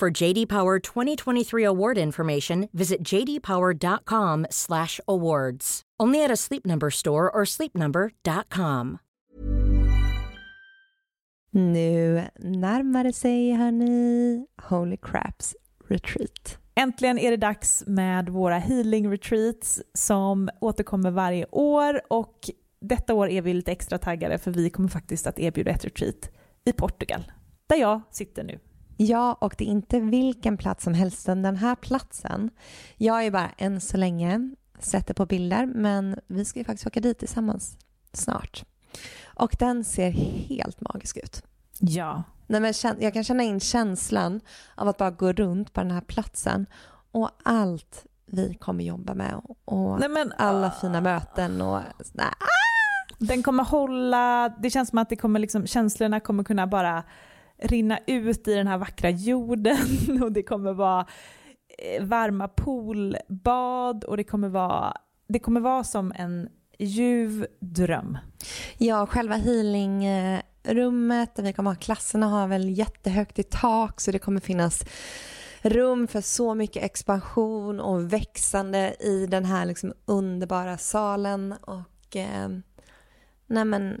For JD Power 2023 award information, visit jdpower.com/awards. Only at a Sleep Number store or sleepnumber.com. Nu närmar det sig, hörni, Holy Craps Retreat. Äntligen är det dags med våra healing retreats som återkommer varje år och detta år är vi lite extra taggade för vi kommer faktiskt att erbjuda ett retreat i Portugal, där jag sitter nu. Ja, och det är inte vilken plats som helst, den här platsen. Jag är bara än så länge sett det på bilder, men vi ska ju faktiskt åka dit tillsammans snart. Och den ser helt magisk ut. Ja. Nej, men jag kan känna in känslan av att bara gå runt på den här platsen och allt vi kommer jobba med och Nej, men, alla uh, fina möten och nej. Den kommer hålla, det känns som att det kommer liksom, känslorna kommer kunna bara rinna ut i den här vackra jorden och det kommer vara eh, varma poolbad och det kommer vara, det kommer vara som en ljuv dröm. Ja, själva healingrummet där vi kommer ha klasserna har väl jättehögt i tak så det kommer finnas rum för så mycket expansion och växande i den här liksom underbara salen och eh, nej men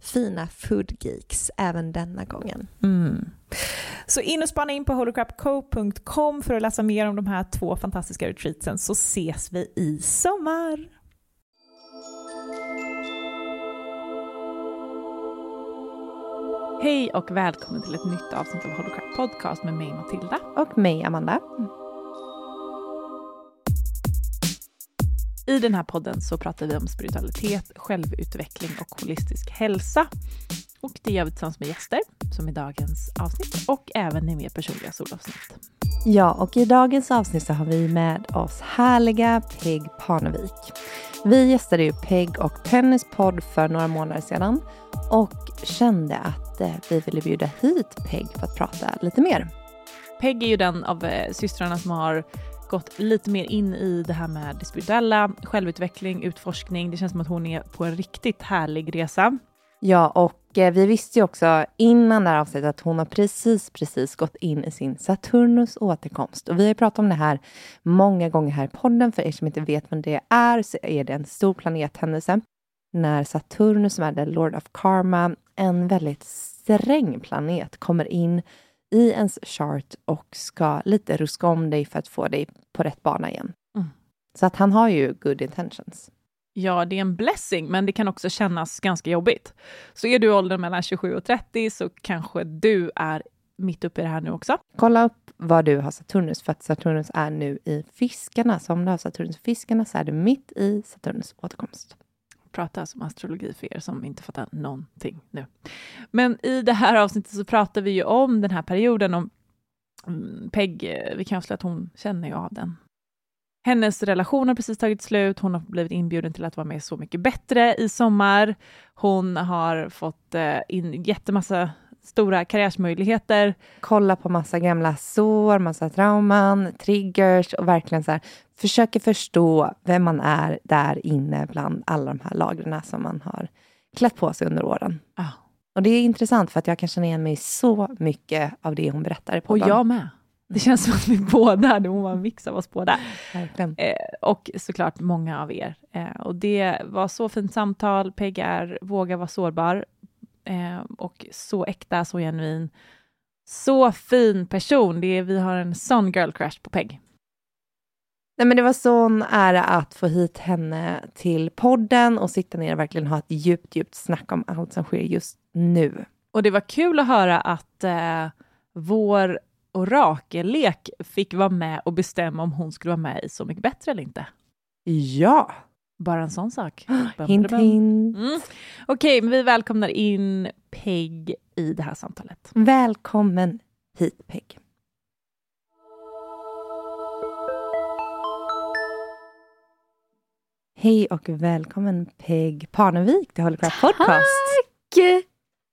fina foodgeeks även denna gången. Mm. Så in och spana in på holocrapco.com för att läsa mer om de här två fantastiska retreatsen så ses vi i sommar. Hej och välkommen till ett nytt avsnitt av Holocrap Podcast med mig Matilda. Och mig Amanda. I den här podden så pratar vi om spiritualitet, självutveckling och holistisk hälsa. Och det gör vi tillsammans med gäster, som i dagens avsnitt, och även i mer personliga solavsnitt. Ja, och i dagens avsnitt så har vi med oss härliga Peg Parnevik. Vi gästade ju Peg och Pennys podd för några månader sedan och kände att eh, vi ville bjuda hit Peg för att prata lite mer. Peg är ju den av eh, systrarna som har gått lite mer in i det här med det spirituella, självutveckling, utforskning. Det känns som att hon är på en riktigt härlig resa. Ja, och eh, vi visste ju också innan det här avsnittet att hon har precis, precis gått in i sin Saturnus återkomst. Och vi har pratat om det här många gånger här i podden. För er som inte vet vad det är så är det en stor planethändelse när Saturnus, som är the Lord of Karma, en väldigt sträng planet, kommer in i ens chart och ska lite ruska om dig för att få dig på rätt bana igen. Mm. Så att han har ju good intentions. Ja, det är en blessing, men det kan också kännas ganska jobbigt. Så är du i åldern mellan 27 och 30 så kanske du är mitt uppe i det här nu också. Kolla upp var du har Saturnus, för att Saturnus är nu i fiskarna. Så om du har Saturnus i fiskarna så är du mitt i Saturnus återkomst pratas som astrologi för er som inte fattar någonting nu. Men i det här avsnittet så pratar vi ju om den här perioden om mm, Peg, eh, vi kan avslöja att hon känner ju av den. Hennes relation har precis tagit slut, hon har blivit inbjuden till att vara med Så mycket bättre i sommar. Hon har fått eh, in jättemassa stora karriärsmöjligheter. Kolla på massa gamla sår, massa trauman, triggers och verkligen så här, försöker förstå vem man är där inne bland alla de här lagren som man har klätt på sig under åren. Ah. Och det är intressant för att jag kan känna igen mig så mycket av det hon berättar i Och jag med. Det känns som att vi båda, det var en mix av oss båda. Eh, och såklart många av er. Eh, och det var så fint samtal. Peg är, våga vara sårbar. Eh, och så äkta, så genuin. Så fin person. Det är, vi har en sån girl crush på Peg. Nej, men det var sån ära att få hit henne till podden och sitta ner och verkligen ha ett djupt, djupt snack om allt som sker just nu. Och det var kul att höra att eh, vår orakellek fick vara med och bestämma om hon skulle vara med i Så mycket bättre eller inte. Ja! Bara en sån sak. Hint, hint. Mm. Okej, men vi välkomnar in Peg i det här samtalet. Välkommen hit, Peg. Hej och välkommen Peg Parnevik till Holy Crap Podcast. Tack!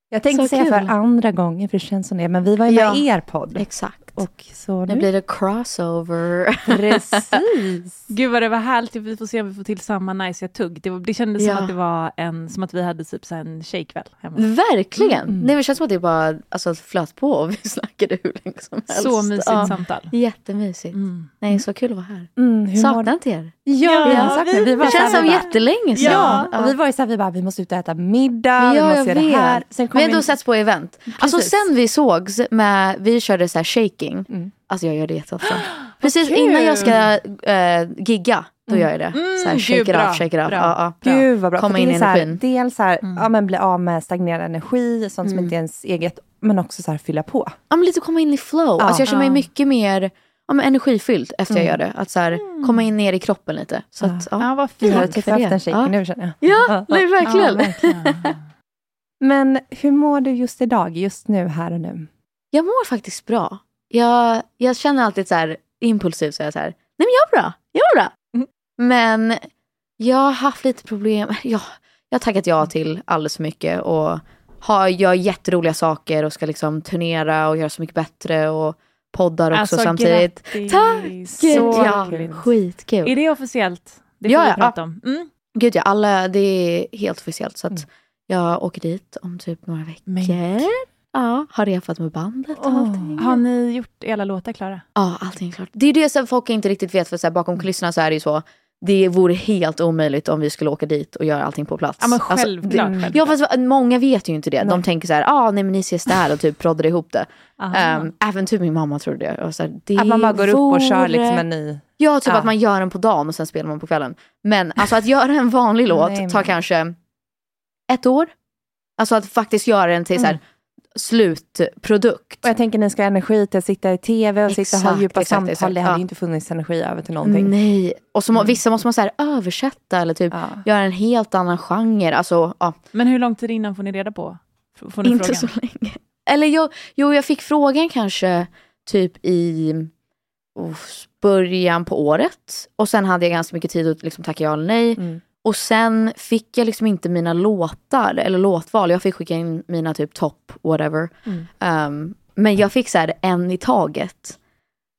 Jag tänkte Så säga kul. för andra gången, för det känns som det, men vi var ju med Ja. er podd. Exakt. Och så Nu nu... blir det crossover. Precis. Gud vad det var härligt, vi får se om vi får till samma najsiga tugg. Det, var, det kändes Ja. som att det var en, som att vi hade typ en tjejkväll hemma. Verkligen! Mm. Nej, men det känns som att det bara alltså, flöt på och vi snackade hur länge som helst. Så mysigt Ja, samtal. Jättemysigt. Mm. Nej, så kul att vara här. Mm, Saknar inte er. Ja, Ja, vi har sagt det. vi- Vi var Det känns som vi bara- jättelänge sedan. Ja, och vi var ju så här, vi bara, vi måste ut och äta middag, vi Ja, måste jag göra det här. Sen kom Vi har ändå in- setts på event. Alltså Precis. sen vi sågs, med, vi körde så här shaking. Mm. Alltså jag gör det jätteofta. Precis kul. innan jag ska äh, gigga, då gör jag det. Mm, så här, gud, shake it bra, off, shake it off. bra. Ja, ja. Gud vad bra. Komma in i energin. Dels så här, Mm. ja, men bli av med stagnerad energi, sånt som Mm. inte är ens eget, men också så här fylla på. ja, men lite komma in i flow. Ja. alltså jag känner mig mycket mer ja, men energifylld efter Mm. jag gör det. Att så här, komma in ner i kroppen lite. Så att, ja. Ja, vad fint. har Tack typ en shake nu känner jag. Ja, nej, verkligen. Verkligen. Men hur mår du just idag, just nu, här och nu? Jag mår faktiskt bra. Jag, jag känner alltid så här impulsivt så är jag så här, nej men jag är bra, jag är bra. Mm. Men jag har haft lite problem. Ja, jag har tackat ja till alldeles för mycket och har, gör jätteroliga saker och ska liksom turnera och göra så mycket bättre och poddar också Alltså, samtidigt. grattis. Tack! Så ja, kul. skitkul. Är det officiellt? Det får Ja, vi ja, prata om. Mm. Gud ja, alla, det är helt officiellt så att Mm. jag åker dit om typ några veckor. Men Ja, har repat med bandet och Åh. allting. Har ni gjort alla låtar klara? Ja, allting är klart. Det är det som folk inte riktigt vet, för så här, bakom kulisserna så är det ju så. Det vore helt omöjligt om vi skulle åka dit och göra allting på plats. Ja, men Alltså, självklart. det- självklart. Ja, fast många vet ju inte det. De Nej. tänker så här, ah, nej men ni ses där och typ proddar ihop det. Ehm, även typ min mamma trodde det. Och så här, det Att man bara går upp och kör vore- liksom en ny... Ja, typ Ja. att man gör den på dagen och sen spelar man på kvällen. Men alltså att göra en vanlig låt Nej, tar kanske ett år. Alltså att faktiskt göra den till så här, Mm. Slutprodukt. Och jag tänker ni ska ha energi till att sitta i tv och sitta och ha Exakt, djupa exakt, samtal. exakt. Det hade Ja. ju inte funnits energi över till någonting. Nej, och så må, Mm. vissa måste man så här, översätta eller typ Ja. göra en helt annan genre. Alltså, ja, Men hur lång tid innan får ni reda på? Får ni inte frågan? så länge. Eller jo, jo, jag fick frågan kanske typ i oh, början på året. Och sen hade jag ganska mycket tid att liksom tacka ja eller nej. Mm. Och sen fick jag liksom inte mina låtar eller låtval. Jag fick skicka in mina typ topp, whatever. Mm. Um, men jag fick så här en i taget.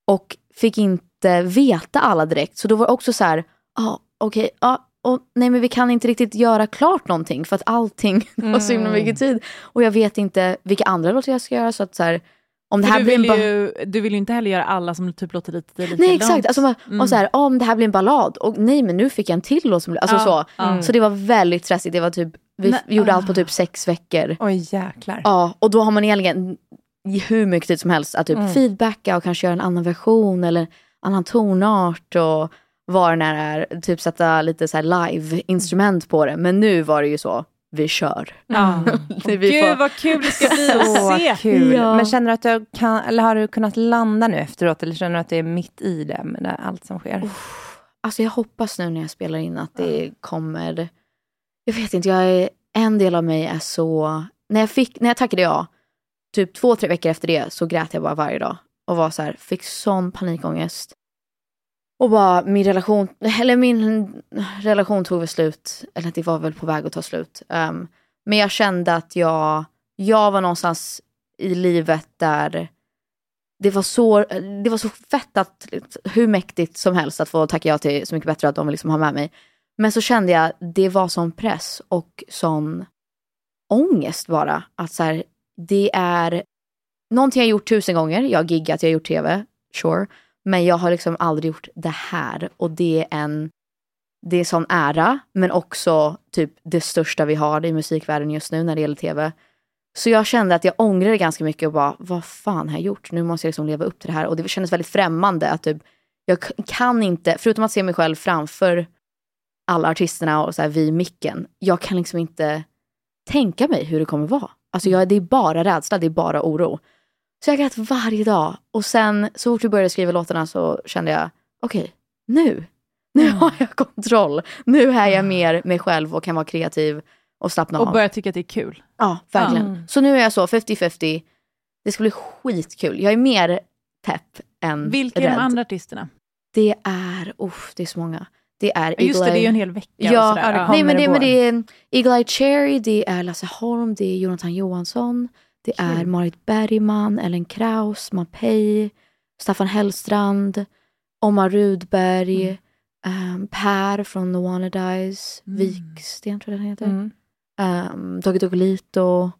Och fick inte veta alla direkt. Så då var det också så här, ja okej, ja, och nej men vi kan inte riktigt göra klart någonting för att allting tar så himla Mm. mycket tid. Och jag vet inte vilka andra låtar jag ska göra så att så här, om det här du, blir en ju, du vill ju inte heller göra alla som typ låter lite, lite Nej långt. exakt, alltså, man- Mm. och så här, om det här blir en ballad och nej men nu fick jag en till låt som blir, alltså Ja, så. ja. Så det var väldigt stressigt, det var typ, vi Nej, gjorde ah. allt på typ sex veckor. Oj jäklar. Ja, och då har man egentligen hur mycket tid som helst att typ Mm. feedbacka och kanske göra en annan version eller annan tonart och vad det än är, typ sätta lite så live-instrument på det. Men nu var det ju så, vi kör. Det vi Gud får- vad kul det ska bli att se. kul. Ja. Men känner du att du kan, eller har du kunnat landa nu efteråt, eller känner du att det är mitt i det med det, allt som sker? Alltså jag hoppas nu när jag spelar in att det kommer... Jag vet inte, jag är, en del av mig är så... När jag, fick, när jag tackade ja, typ två, tre veckor efter det så grät jag bara varje dag. Och var så här, fick sån panikångest. Och bara min relation, eller min relation tog väl slut, eller det var väl på väg att ta slut. Um, men jag kände att jag, jag var någonstans i livet där det var, så, det var så fett att, hur mäktigt som helst att få tacka ja till Så mycket bättre att de vill liksom ha med mig. Men så kände jag, det var sån press och sån ångest bara. Att så här, det är någonting jag gjort tusen gånger. Jag har giggat, jag har gjort tv, sure. Men jag har liksom aldrig gjort det här. Och det är en det är sån ära, men också typ det största vi har i musikvärlden just nu när det gäller tv. Så jag kände att jag ångrade ganska mycket och bara, vad fan har jag gjort? Nu måste jag liksom leva upp till det här. Och det kändes väldigt främmande att typ, jag kan inte, förutom att se mig själv framför alla artisterna och så här vid micken, jag kan liksom inte tänka mig hur det kommer vara. Alltså jag, det är bara rädsla, det är bara oro. Så jag grät varje dag. Och sen så fort vi började skriva låtarna så kände jag, okej, okay, nu, nu mm. har jag kontroll. Nu är jag mm. mer mig själv och kan vara kreativ och slappna och av. Och börja tycka att det är kul. Ja, verkligen. Mm. Så nu är jag så 50-50. Det ska bli skitkul. Jag är mer pepp än Vilka rädd. är de andra artisterna? Det är, uff, det är så många. Det är Just det, det är ju en hel vecka. Ja, och sådär. nej, men det, men det är Eagle Eye Cherry, det är Lasse Holm, det är Jonathan Johansson, det är Marit Bergman, Ellen Kraus, Mapei, Staffan Hellstrand, Omar Rudberg, mm. um, Per från The Wannadies, mm. Viksten tror jag den heter. Mm. Um, Doggy Doggelito.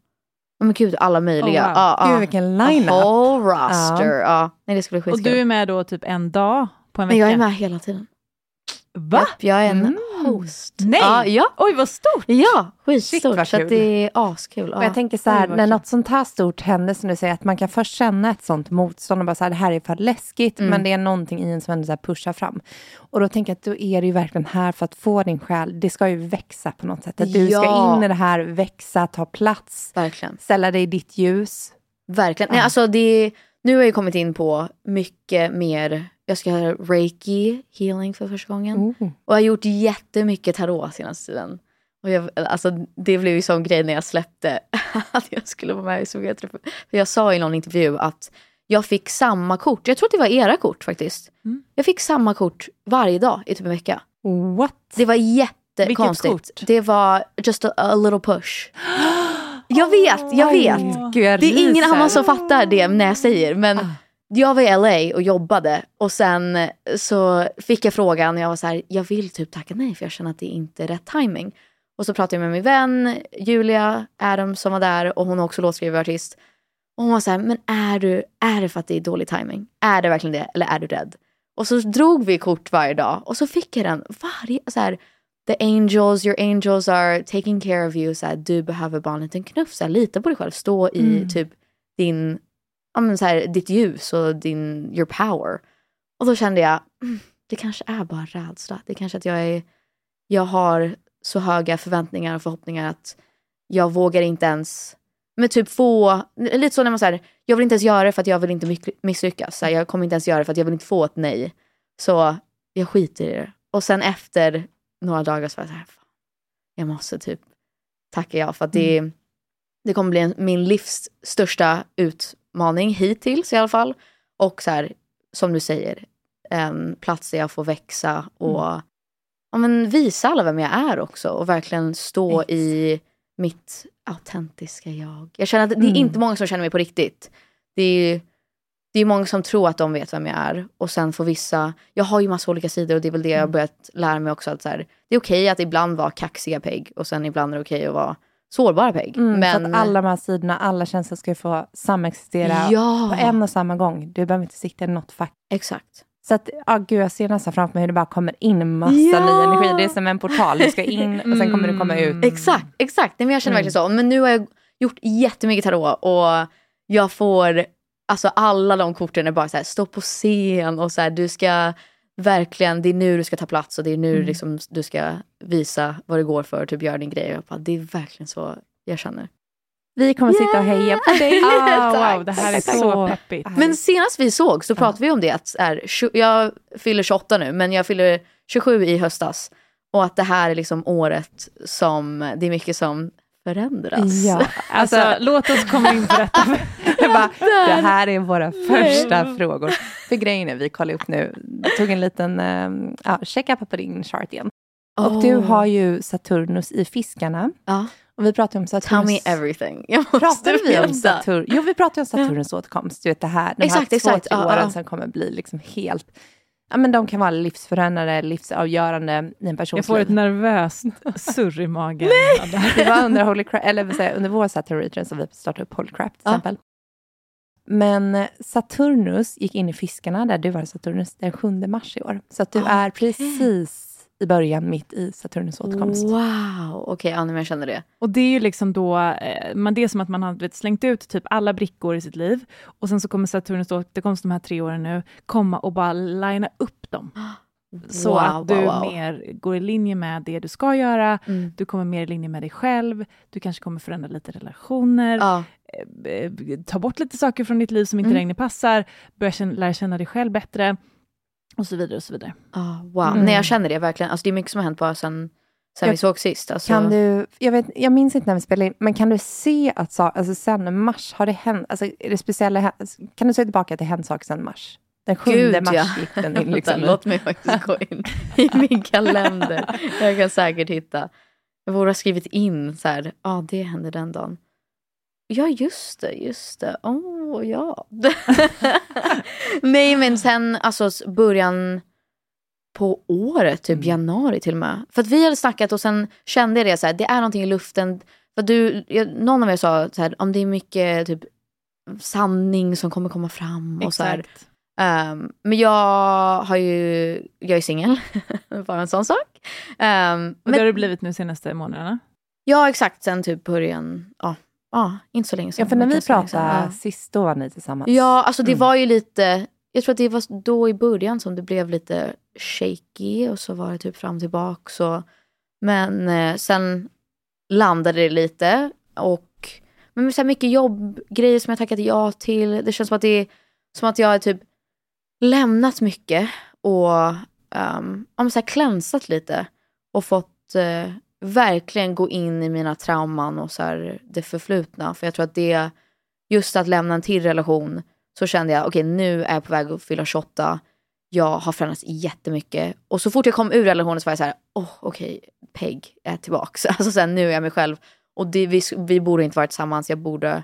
Oh, men gud, alla möjliga. Oh, wow. ah, ah. Gud, vilken line-up. A whole roster. Ah. Ah. Nej, det ska bli skitkul. Och du är med då typ en dag på en vecka? Men jag är med hela tiden. Va? Jag är en mm. host. Nej! Ja, ja. Oj, vad stort! Ja, skitstort. Så det är askul. Ja. jag tänker så här, när något sånt här stort händer, som du säger, att man kan först känna ett sånt motstånd och bara så här, det här är för läskigt, mm. men det är någonting i en som ändå så pushar fram. Och då tänker jag att då är ju verkligen här för att få din själ, det ska ju växa på något sätt. Att du ja. ska in i det här, växa, ta plats, verkligen. ställa dig i ditt ljus. Verkligen. Nej, alltså det, nu har jag kommit in på mycket mer jag ska göra reiki healing för första gången. Mm. Och jag har gjort jättemycket tarot senaste tiden. Och jag, alltså, det blev ju sån grej när jag släppte att jag skulle vara med i Så För jag sa i någon intervju att jag fick samma kort. Jag tror att det var era kort faktiskt. Mm. Jag fick samma kort varje dag i typ en vecka. What? Det var jättekonstigt. Vilket kort? Det var just a, a little push. Jag vet, jag vet. Oh, det är ingen annan som fattar det när jag säger. Men ah jag var i LA och jobbade och sen så fick jag frågan och jag var så här, jag vill typ tacka nej för jag känner att det inte är rätt timing. Och så pratade jag med min vän Julia Adams som var där och hon är också låtskrivare och artist. Och hon var så här, men är, du, är det för att det är dålig timing? Är det verkligen det? Eller är du rädd? Och så drog vi kort varje dag och så fick jag den varje, så här, the angels, your angels are taking care of you. Så här, du behöver bara en liten knuff, så här, lita på dig själv, stå i mm. typ din ja, men så här, ditt ljus och din, your power. Och då kände jag, mm, det kanske är bara rädsla. Det kanske att jag är, jag har så höga förväntningar och förhoppningar att jag vågar inte ens, men typ få, lite så när man säger, jag vill inte ens göra det för att jag vill inte misslyckas. Så här, jag kommer inte ens göra det för att jag vill inte få ett nej. Så jag skiter i det. Och sen efter några dagar så var jag så här, fan, jag måste typ tacka ja för att det, mm. det kommer bli en, min livs största ut, utmaning hittills i alla fall. Och så här, som du säger, en plats där jag får växa och mm. ja, men visa alla vem jag är också och verkligen stå Ex. i mitt autentiska jag. Jag känner att det är mm. inte många som känner mig på riktigt. Det är, det är många som tror att de vet vem jag är och sen får vissa, jag har ju massa olika sidor och det är väl det jag har mm. börjat lära mig också att så här, det är okej okay att ibland vara kaxiga peg och sen ibland är det okej okay att vara sårbara Peg. Mm, men... Så att alla de här sidorna, alla känslor ska få samexistera ja. på en och samma gång. Du behöver inte sitta i något fack. Exakt. Så att, ah, gud, jag ser nästan framför mig hur det bara kommer in massa ja. ny energi. Det är som en portal, du ska in och sen kommer du komma ut. Mm. Exakt, exakt. Nej, men jag känner mm. verkligen så. Men nu har jag gjort jättemycket tarot och jag får, alltså alla de korten är bara så här, stå på scen och så här, du ska verkligen, det är nu du ska ta plats och det är nu mm. liksom, du ska visa vad det går för, typ göra din grej. Bara, det är verkligen så jag känner. Vi kommer yeah! sitta och heja på dig. ah, wow, det här är så peppigt. Men senast vi såg så pratade vi om det att är, jag fyller 28 nu men jag fyller 27 i höstas. Och att det här är liksom året som, det är mycket som förändras. Ja, alltså, alltså låt oss komma in på detta. bara, det här är våra första frågor. För grejen är, vi kollar upp nu, tog en liten uh, ja, checka på din chart igen. Oh. Och du har ju Saturnus i fiskarna. Ja. Och vi pratade om Saturnus... Tell me everything. Jag måste Pratade vi om veta. Saturn? Jo, vi pratade om Saturnus återkomst. Du vet det här, de Exakt, här två, exakt. tre åren ja. som kommer bli liksom helt... Ja, men de kan vara livsförändrande, livsavgörande i en persons Jag får ett liv. nervöst surr i magen. Nej! Det var under, Holy Crap, eller jag, under vår Saturn Return som vi startade upp Holy Crap till Ja. exempel. Men Saturnus gick in i fiskarna, där du var Saturnus, den 7 mars i år. Så att du är precis i början, mitt i Saturnus återkomst. Wow, okej, ja, men jag känner det. Och det är ju liksom då, eh, man, det är som att man har vet, slängt ut typ alla brickor i sitt liv och sen så kommer Saturnus återkomst de här tre åren nu komma och bara linea upp dem. Så Wow, att du wow, wow. mer går i linje med det du ska göra, Mm. du kommer mer i linje med dig själv, du kanske kommer förändra lite relationer, Ja, eh, eh, ta bort lite saker från ditt liv som inte Mm. längre passar, börja känna, lära känna dig själv bättre och så vidare och så vidare. ja, wow. Mm. Nej, jag känner det verkligen. Alltså, det är mycket som har hänt bara sen, sen Jag- vi såg sist. Alltså, Kan du, jag, vet, jag minns inte när vi spelade in, men kan du se att sa, alltså sen mars, har det hänt, alltså är det speciella, hä- kan du se tillbaka till hänt sak sen mars? Den 7 Gud, mars ja. gick den in liksom. låt mig faktiskt gå in i min kalender. Jag kan säkert hitta. Jag borde ha skrivit in så här, ja det hände den dagen. Ja just det, just det. Oh, ja. Nej men sen alltså början på året, typ Mm. januari till och med. För att vi hade snackat och sen kände jag det så här, det är någonting i luften. För du, jag, någon av er sa så här, om det är mycket typ sanning som kommer komma fram och så här. Exakt. Ehm, men jag har ju, jag är singel, bara en sån sak. Um, Och det har det blivit nu senaste månaderna. ja exakt, sen typ början, ja, ja inte så länge sedan. Ja, för när vi pratade ja. sist, då var ni tillsammans. Ja, alltså det Mm. var ju lite, jag tror att det var då i början som det blev lite shaky och så var det typ fram och tillbaka. Så. Men eh, sen landade det lite och men så här mycket jobbgrejer som jag tackat ja till. Det känns som att det är som att jag har typ lämnat mycket och um, så här klänsat lite och fått eh, verkligen gå in i mina trauman och så här, det förflutna. För jag tror att det just att lämna en till relation så kände jag okej nu är jag på väg att fylla 28. Jag har förändrats jättemycket. Och så fort jag kom ur relationen så var jag så här, oh okej, Peg är tillbaks. Alltså sen nu är jag mig själv. Och det, vi, vi borde inte vara tillsammans, jag borde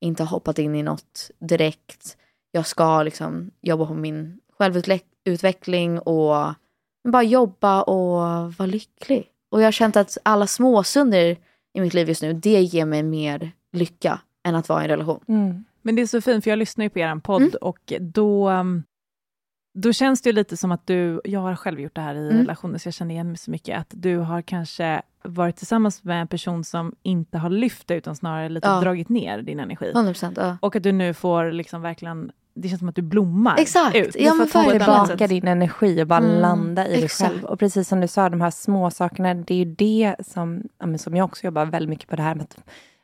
inte ha hoppat in i något direkt. Jag ska liksom jobba på min självutveckling och bara jobba och vara lycklig. Och jag har känt att alla småsunder i mitt liv just nu, det ger mig mer lycka än att vara i en relation. Mm. Men det är så fint, för jag lyssnar ju på er podd Mm. och då, um, då känns det ju lite som att du, jag har själv gjort det här i Mm. relationer, så jag känner igen mig så mycket, att du har kanske varit tillsammans med en person som inte har lyft dig, utan snarare lite Ja. dragit ner din energi. 100 procent. Ja. Och att du nu får liksom verkligen, det känns som att du blommar Exakt. ut. Ja, men annat tillbaka din energi och bara Mm, landa i dig exakt. själv. Och precis som du sa, de här små sakerna, det är ju det som, ja, men som jag också jobbar väldigt mycket på det här med att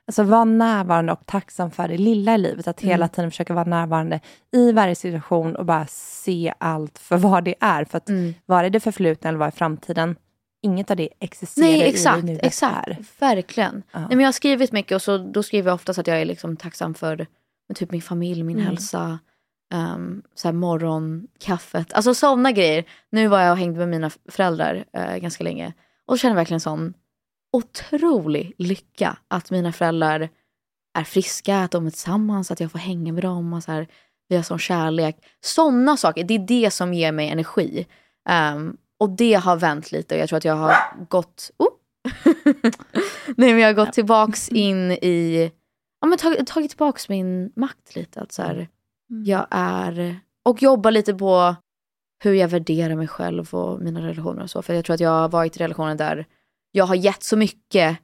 alltså, vara närvarande och tacksam för det lilla i livet. Att hela Mm. tiden försöka vara närvarande i varje situation och bara se allt för vad det är. För att Mm. vare det förflutna eller vad är framtiden, inget av det existerar Nej, i exakt. det nu exakt. är. Verkligen. Ja. Nej, men jag har skrivit mycket och så, då skriver jag oftast att jag är liksom tacksam för typ min familj, min Mm. hälsa, um, så här morgonkaffet. Alltså sådana grejer. Nu var jag och hängde med mina föräldrar eh, ganska länge och känner verkligen sån otrolig lycka att mina föräldrar är friska, att de är tillsammans, att jag får hänga med dem. Och så här, vi har sån kärlek. Sådana saker, det är det som ger mig energi. Ehm, och det har vänt lite och jag tror att jag har gått... Oh. Nej men jag har gått tillbaks in i... Ja men tagit, tagit tillbaks min makt lite. Att så här. Jag är... Och jobbar lite på hur jag värderar mig själv och mina relationer och så. För jag tror att jag har varit i relationer där jag har gett så mycket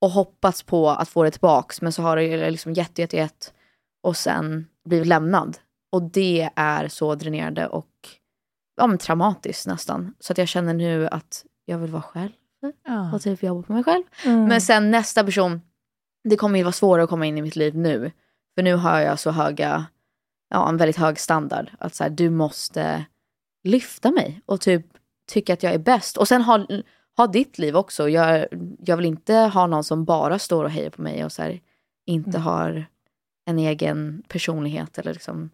och hoppats på att få det tillbaks. Men så har det liksom gett, gett, gett och sen blivit lämnad. Och det är så dränerande och ja, men traumatiskt nästan. Så att jag känner nu att jag vill vara själv Ja. och typ jobba på mig själv. Mm. Men sen nästa person, det kommer ju vara svårare att komma in i mitt liv nu. För nu har jag så höga, ja en väldigt hög standard. Att så här, du måste lyfta mig och typ tycka att jag är bäst. Och sen ha, ha ditt liv också. Jag, jag vill inte ha någon som bara står och hejar på mig och så här, inte Mm. har en egen personlighet eller liksom.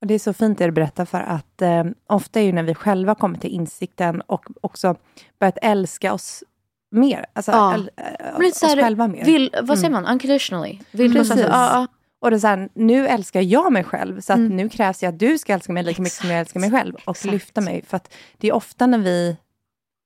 Och det är så fint det du berättar för att eh, ofta är ju när vi själva kommer till insikten och också börjat älska oss mer. Alltså, Ja. äl- äh, oss här, själva mer. Vill, vad säger Mm. man? Unconditionally. Vill Precis. alltså, ja. Och det så här, nu älskar jag mig själv, så att Mm. nu krävs det att du ska älska mig lika mycket som jag älskar mig själv. Och Exakt. lyfta mig. För att det är ofta när vi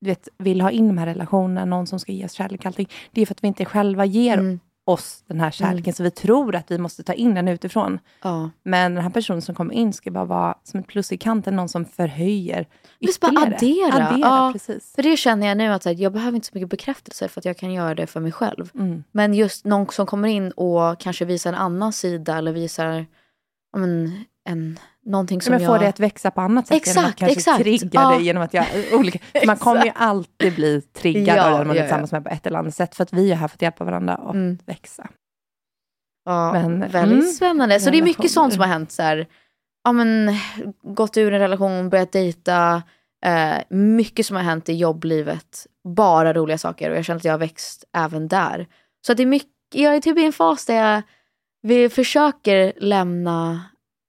vet, vill ha in de här relationerna, någon som ska ge oss kärlek och allting. Det är för att vi inte själva ger Mm. Oss den här kärleken, så vi tror att vi måste ta in den utifrån. ja. Men den här personen som kommer in ska bara vara som ett plus i kanten, någon som förhöjer Visst, bara addera. Addera, Ja. precis. För det känner jag nu att här, jag behöver inte så mycket bekräftelse för att jag kan göra det för mig själv. Mm. Men just någon som kommer in och kanske visar en annan sida eller visar men, en, någonting som Men jag... får det att växa på annat sätt genom att Exakt, kanske exakt. trigga Ja. dig genom att göra olika... Man kommer ju alltid bli triggad Ja, av den man är ja, ja. tillsammans med på ett eller annat sätt. För att vi är här för att hjälpa varandra att Mm. växa. Ja, Men, väldigt mm, spännande. Så det är mycket sånt som har hänt. Så här, ja, men, gått ur en relation, börjat dejta. Eh, mycket som har hänt i jobblivet. Bara roliga saker och jag känner att jag har växt även där. Så att det är mycket, jag är typ i en fas där jag vi försöker lämna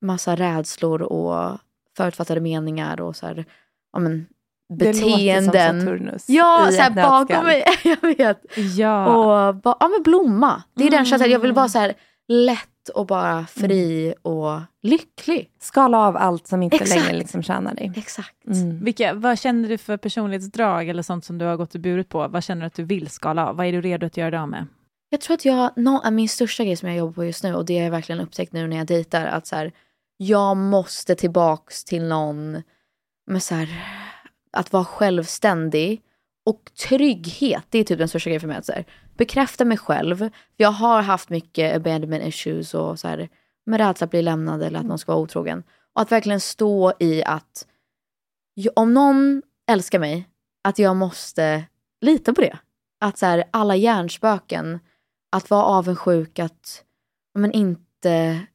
massa rädslor och förutfattade meningar och så här, ja, men, Det låter som beteenden. Saturnus Ja, i så här, ett bakom mig. jag vet. Ja. Och ba, ja, men blomma. Det är den känslan. Jag vill Mm. vara så här lätt och bara fri och lycklig. Skala av allt som inte Exakt. längre liksom tjänar dig. Exakt. Mm. Vilka, vad känner du för personlighetsdrag eller sånt som du har gått och burit på? Vad känner du att du vill skala av? Vad är du redo att göra det av med? Jag tror att jag, no, min största grej som jag jobbar på just nu och det har jag verkligen upptäckt nu när jag dejtar att så här, jag måste tillbaks till någon med så här, att vara självständig och trygghet. Det är typ den största grejen för mig. Att så här, bekräfta mig själv. Jag har haft mycket abandonment issues och så här, med rädsla att bli lämnad eller att någon ska vara otrogen. Och att verkligen stå i att om någon älskar mig, att jag måste lita på det. Att så här, alla hjärnspöken, att vara avundsjuk, att men inte...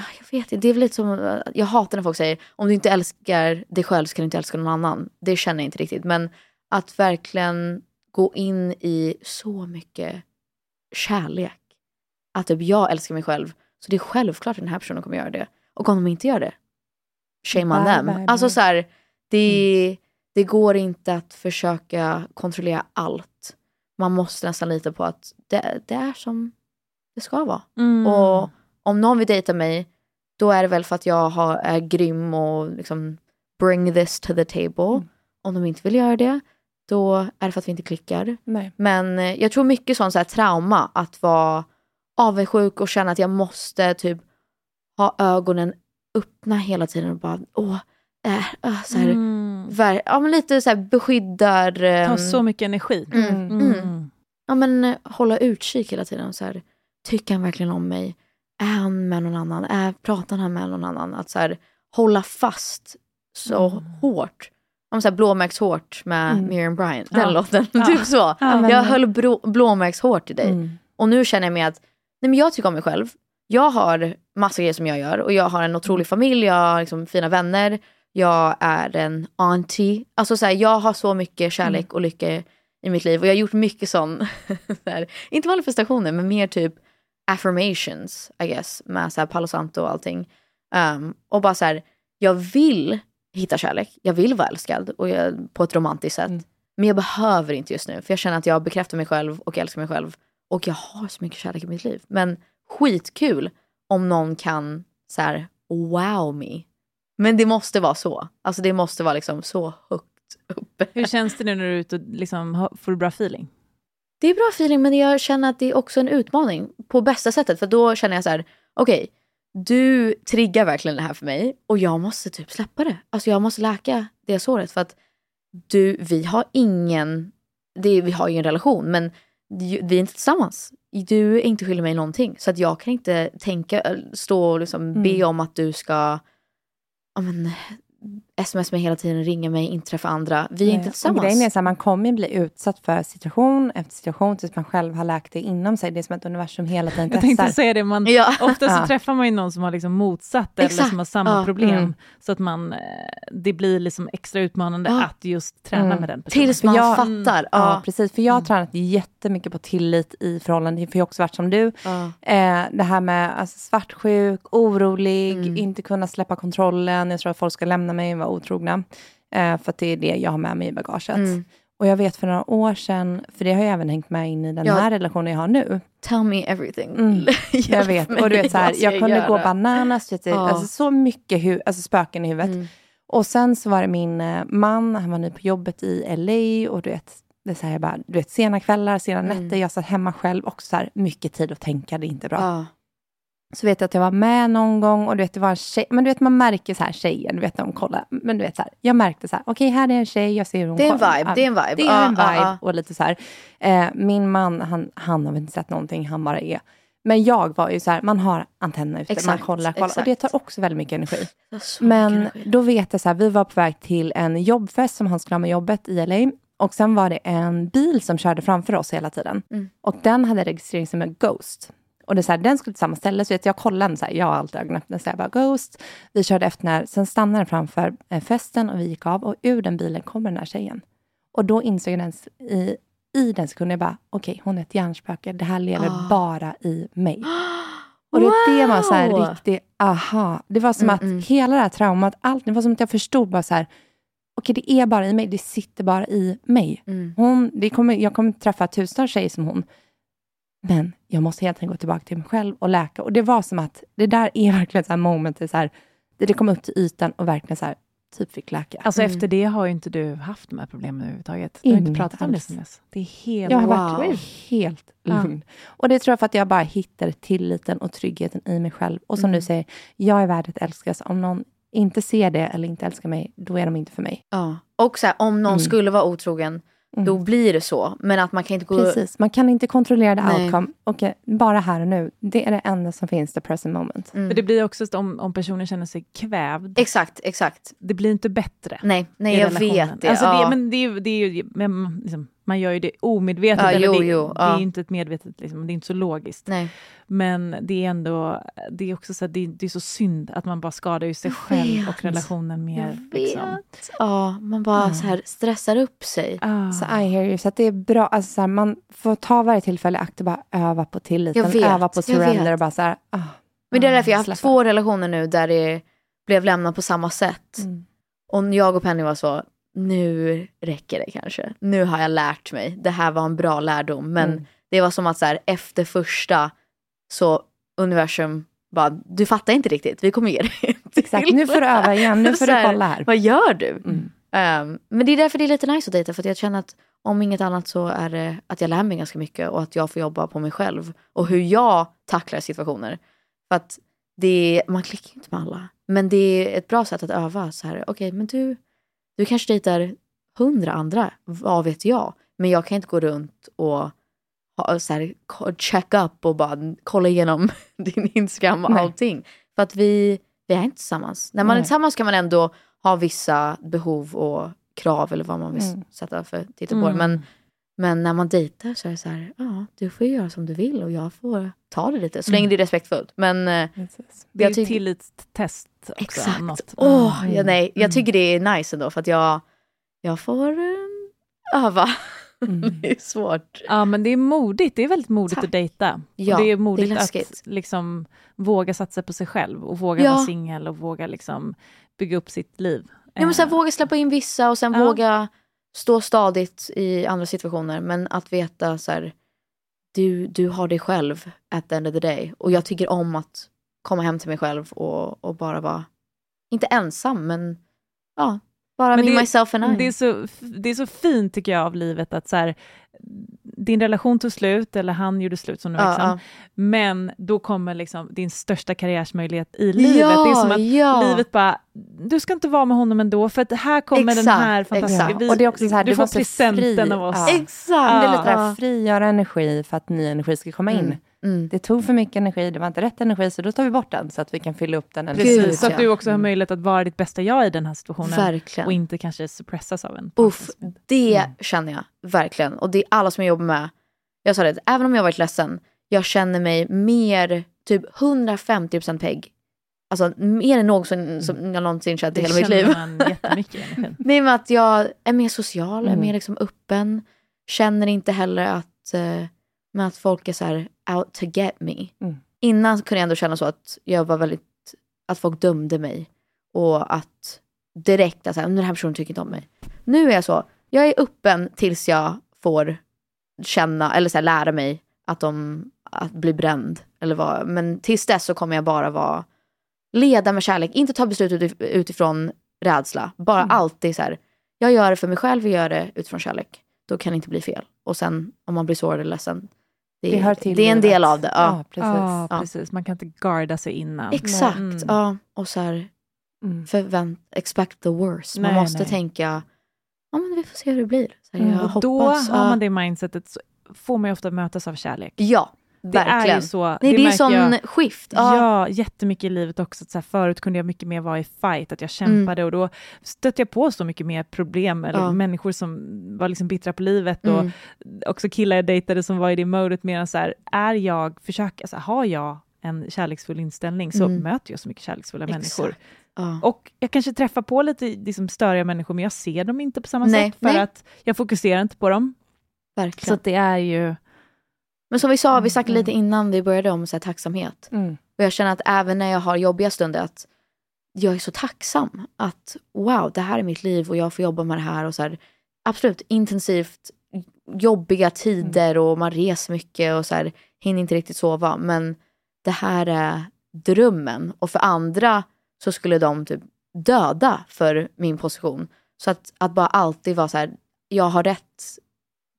Ah, Jag vet inte, det är väl lite som, eh, jag hatar när folk säger om du inte älskar dig själv så kan du inte älska någon annan. Det känner jag inte riktigt. Men att verkligen gå in i så mycket kärlek. Att typ jag älskar mig själv, så det är självklart att den här personen kommer göra det. Och om de inte gör det, shame on them. bye. Alltså så här, det, det går inte att försöka kontrollera allt. Man måste nästan lita på att det, det är som det ska vara. Mm. Och om någon vill dejta mig, då är det väl för att jag har, är grym och liksom bring this to the table. Mm. Om de inte vill göra det, då är det för att vi inte klickar. Nej. Men eh, jag tror mycket sånt så här trauma, att vara avundsjuk och känna att jag måste typ ha ögonen öppna hela tiden och bara åh, äh, äh, så här, Mm. ver- ja, men lite så här beskyddar... Tar ehm, så mycket energi. Mm, Mm. mm. Ja men eh, hålla utkik hela tiden. Så här, tycker han verkligen om mig? Är han med någon annan? Är, pratar han med någon annan? Att så här, hålla fast så Mm. hårt. Om så här, blåmärkshårt med Mm. Miriam Bryant. Den Ja. låten. Ja. typ så. Ja, men- jag höll blå, blåmärkshårt i dig. Mm. Och nu känner jag mig att nej, men jag tycker om mig själv. Jag har massa grejer som jag gör och jag har en otrolig familj, jag har liksom fina vänner, jag är en auntie. Alltså så här, jag har så mycket kärlek och lycka i mitt liv och jag har gjort mycket sån, så här, inte manifestationer men mer typ affirmations I guess med så här Palo Santo och allting. Um, och bara så här, jag vill hitta kärlek, jag vill vara älskad och jag, på ett romantiskt sätt. Mm. Men jag behöver inte just nu för jag känner att jag bekräftar mig själv och älskar mig själv. Och jag har så mycket kärlek i mitt liv. Men skitkul om någon kan så här wow me. Men det måste vara så. Alltså det måste vara liksom så högt uppe. Hur känns det nu när du är ute och liksom, får du bra feeling? Det är bra feeling men jag känner att det är också en utmaning på bästa sättet. För då känner jag så här, okej, du triggar verkligen det här för mig och jag måste typ släppa det. Alltså jag måste läka det såret för att du, vi har ingen, det, vi har ju en relation men vi är inte tillsammans. Du är inte skyldig mig någonting. Så att jag kan inte tänka, stå och liksom be Mm. om att du ska ja, men, sms mig hela tiden, ringa mig, inte träffa andra. Vi är Nej, inte och tillsammans. Grejen är så här, man kommer ju bli utsatt för situation efter situation tills man själv har läkt det inom sig. Det är som att universum hela tiden Jag tänkte testar. säga det, man, Ja. ofta så Ja. träffar man ju någon som har liksom motsatt eller Exakt. som har samma Ja. problem. Mm. Så att man, eh, det blir liksom extra utmanande Ja. att just träna Mm. med den personen. Tills man jag- fattar. Ja, Ja. precis. För jag har Mm. tränat jättemycket på tillit i förhållande, för jag har också varit som du. Ja. Eh, det här med alltså, svartsjuk, orolig, Mm. inte kunna släppa kontrollen. Jag tror att folk ska lämna mig och vara otrogna. Eh, för det är det jag har med mig i bagaget. Mm. Och jag vet för några år sedan, för det har jag även hängt med in i den Ja. här relationen jag har nu. Tell me everything. Mm, Jag vet, och du vet så här, jag kunde gå bananas, vet Ja. alltså så mycket hu- alltså spöken i huvudet. Mm. Och sen så var det min eh, man, han var ny på jobbet i LA och du vet, det är så här, jag bara, du vet, sena kvällar, sena Mm. nätter, jag satt hemma själv och så här, mycket tid att tänka, det är inte bra. Ja. Så vet jag att jag var med någon gång och du vet, det var en tjej, men du vet man märker så här tjejen, du vet när de kollar, men du vet så här, jag märkte så här, okej här är en tjej, jag ser hur hon Det är en kollar. vibe, det är en vibe. Det är en vibe ja. och lite så här. Eh, min man, han, han har väl inte sett någonting, han bara är. Men jag var ju så här, man har antennerna ute, man Exakt, kollar, kollar. Och det tar också väldigt mycket energi. Men energi. då vet jag så här, vi var på väg till en jobbfest som han skulle ha med jobbet i LA. Och sen var det en bil som körde framför oss hela tiden. Mm. Och den hade registreringsnummer Ghost. Och det är så här, den skulle till samma ställe, så vet jag kollade så här, jag har alltid ögonen öppna, så jag bara Ghost. Vi körde efter den här, sen stannade den framför eh, festen och vi gick av och ur den bilen kommer den här tjejen. Och då insåg jag den, i, i den sekunden, jag bara, okej, hon är ett hjärnspöke, det här lever Ah. bara i mig. Och det, det var så här Wow! riktigt, aha. Det var som Mm, att mm. hela det här traumat, allt, det var som att jag förstod bara så här, okej det är bara i mig, det sitter bara i mig. Mm. Hon, det kommer, jag kommer träffa tusentals tjejer som hon, men jag måste helt enkelt gå tillbaka till mig själv och läka. Och det var som att, det där är verkligen så här momentet, så här, det, det kom upp till ytan och verkligen så här, typ fick läka. Alltså Mm. efter det har ju inte du haft de här problemen överhuvudtaget. Du har inte pratat om det sen dess. Det är helt Jag har Wow. varit helt Ja. lugn. Och det tror jag för att jag bara hittade tilliten och tryggheten i mig själv. Och som Mm. du säger, jag är värd att älskas. Om någon inte ser det eller inte älskar mig, då är de inte för mig. Ja. Och så här, om någon Mm. skulle vara otrogen, Mm. då blir det så. Men att man kan inte gå... Precis, man kan inte kontrollera the Nej. outcome. Okej, bara här och nu. Det är det enda som finns, the present moment. Mm. Men det blir också så om, om personen känner sig kvävd, Exakt, exakt. det blir inte bättre. Nej, nej jag relationen. vet det. Alltså ja. det men det är ju, det är ju men, liksom, man gör ju det omedvetet, Ja, eller jo, det, jo, det är ja. ju inte ett medvetet, liksom, det är inte så logiskt. Nej. Men det är ändå, det är också så att det, det är så synd att man bara skadar ju sig själv och relationen mer. Jag vet. Liksom. Ja, man bara Ja. så här stressar upp sig. Ah. Så I hear you. Så att det är bra. Alltså, så här, man får ta varje tillfälle i akt och bara öva på tilliten. Öva på surrender och bara så här, ah, Men det är därför jag har haft två relationer nu där det blev lämnat på samma sätt. Mm. Och jag och Penny var så, nu räcker det kanske. Nu har jag lärt mig. Det här var en bra lärdom. Men Mm. det var som att så här, efter första så universum bara, du fattar inte riktigt, vi kommer ge dig Exakt, nu får du öva igen. Nu får Så du här, kolla här. Vad gör du? Mm. Ehm, men det är därför det är lite nice att dejta, för att jag känner att om inget annat så är det att jag lär mig ganska mycket och att jag får jobba på mig själv och hur jag tacklar situationer. För att det, man klickar ju inte med alla, men det är ett bra sätt att öva. så här. Okej, men du, du kanske dejtar hundra andra, vad vet jag? Men jag kan inte gå runt och ha, så här, check up och bara kolla igenom din Instagram och Nej. allting. För att vi, vi är inte tillsammans. När man är Nej. tillsammans kan man ändå ha vissa behov och krav eller vad man vill Mm. sätta för titel på det. Men, men när man dejtar så är det så här, ja, du får göra som du vill och jag får ta det lite. Så länge det är respektfullt. Men eh, Precis. Det är ett tillitstest också. exakt. Något. Åh, Mm. ja, nej, jag Mm. tycker det är nice ändå för att jag, jag får öva. Mm. det är svårt. Ja men det är modigt, det är väldigt modigt Tack. att dejta. Ja, och det är det är modigt att liksom våga satsa på sig själv och våga Ja. vara singel och våga liksom bygga upp sitt liv. Ja, men så här, Eh, våga släppa in vissa och sen Ja. våga stå stadigt i andra situationer. Men att veta så här, du, du har dig själv at the end of the day. Och jag tycker om att komma hem till mig själv och, och bara vara, inte ensam, men ja, bara Men me, det- myself and I. Det är, så, det är så fint tycker jag av livet att så här, din relation tog slut, eller han gjorde slut som du ja, liksom, ja. men då kommer liksom din största karriärsmöjlighet i livet. det är som att ja. livet bara, du ska inte vara med honom ändå, för att här kommer den Exakt, här fantastiska, exakt. vi, Och det är också så här, du får presenten fri- av oss. Ja. Exakt. Det är lite det Ja. här, frigöra energi för att ny energi ska komma in. Mm. Mm. Det tog för mycket energi, det var inte rätt energi, så då tar vi bort den så att vi kan fylla upp den. Precis, Gud, så att ja. du också har Mm. möjlighet att vara ditt bästa jag i den här situationen. Verkligen. Och inte kanske suppressas av en. Uff, det Mm. känner jag verkligen. Och det är alla som jag jobbar med. Jag sa det, även om jag varit ledsen, jag känner mig mer, typ 150% pegg. Alltså mer än någonsin som jag någonsin känt i Det hela mitt känner liv. man jättemycket i energin. Nej men att jag är mer social, är Mm. mer liksom öppen. Känner inte heller att, eh, men att folk är så här out to get me. Mm. Innan kunde jag ändå känna så att jag var väldigt, att folk dömde mig. Och att direkt, att så här, "Men den här personen tycker inte om mig. Nu är jag så, jag är öppen tills jag får känna, eller så här, lära mig att de att bli bränd. Eller vad. Men tills dess så kommer jag bara vara leda med kärlek, inte ta beslut utif utifrån rädsla. Bara Mm. alltid så här, jag gör det för mig själv och gör det utifrån kärlek. Då kan det inte bli fel. Och sen om man blir sårad eller ledsen, det, Det det är en del av det. Ja. Ja, precis. Ja, precis. Man kan inte garda sig innan. Exakt. Mm. Ja. Och så här, Mm. förvänt, expect the worst. Man Nej, måste nej. tänka, ja men vi får se hur det blir. Så här, Mm. jag Och då hoppas. har ja. man det mindsetet så får man ju ofta mötas av kärlek. Ja, Det är verkligen. ju så. Nej, det, är märker sån jag. skift. Ja. Ja. jättemycket i livet också. Så här, förut kunde jag mycket mer vara i fight, att jag Mm. kämpade och då stötte jag på så mycket mer problem, eller Ja. människor som var liksom bittra på livet och Mm. också killar jag dejtade som var i det modet medan så här, är jag, försöker, alltså, har jag en kärleksfull inställning så Mm. möter jag så mycket kärleksfulla Exakt. människor. Ja. Och jag kanske träffar på lite liksom, störiga människor, men jag ser dem inte på samma Nej, sätt, för nej. att jag fokuserar inte på dem. Så Verkligen. att det är ju... Men som vi sa, vi Mm, snackade lite innan vi började om så här, tacksamhet. Mm. Och jag känner att även när jag har jobbiga stunder, att jag är så tacksam att wow, det här är mitt liv och jag får jobba med det här. och så här, Absolut intensivt, jobbiga tider och man reser mycket och så här, hinner inte riktigt sova. Men det här är drömmen. Och för andra så skulle de typ döda för min position. Så att, att bara alltid vara så här, jag har rätt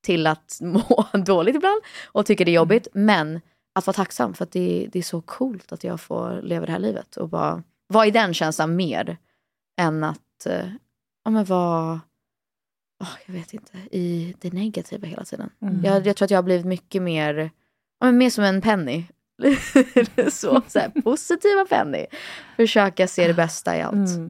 till att må dåligt ibland och tycker det är jobbigt. Men att vara tacksam för att det, det är så coolt att jag får leva det här livet och bara vara i den känslan mer än att eh, ja, men vara, åh, jag vet inte, i det negativa hela tiden. Mm. Jag, jag tror att jag har blivit mycket mer, ja, men mer som en Penny. så, så här, positiva Penny. Försöka se det bästa i allt. Mm.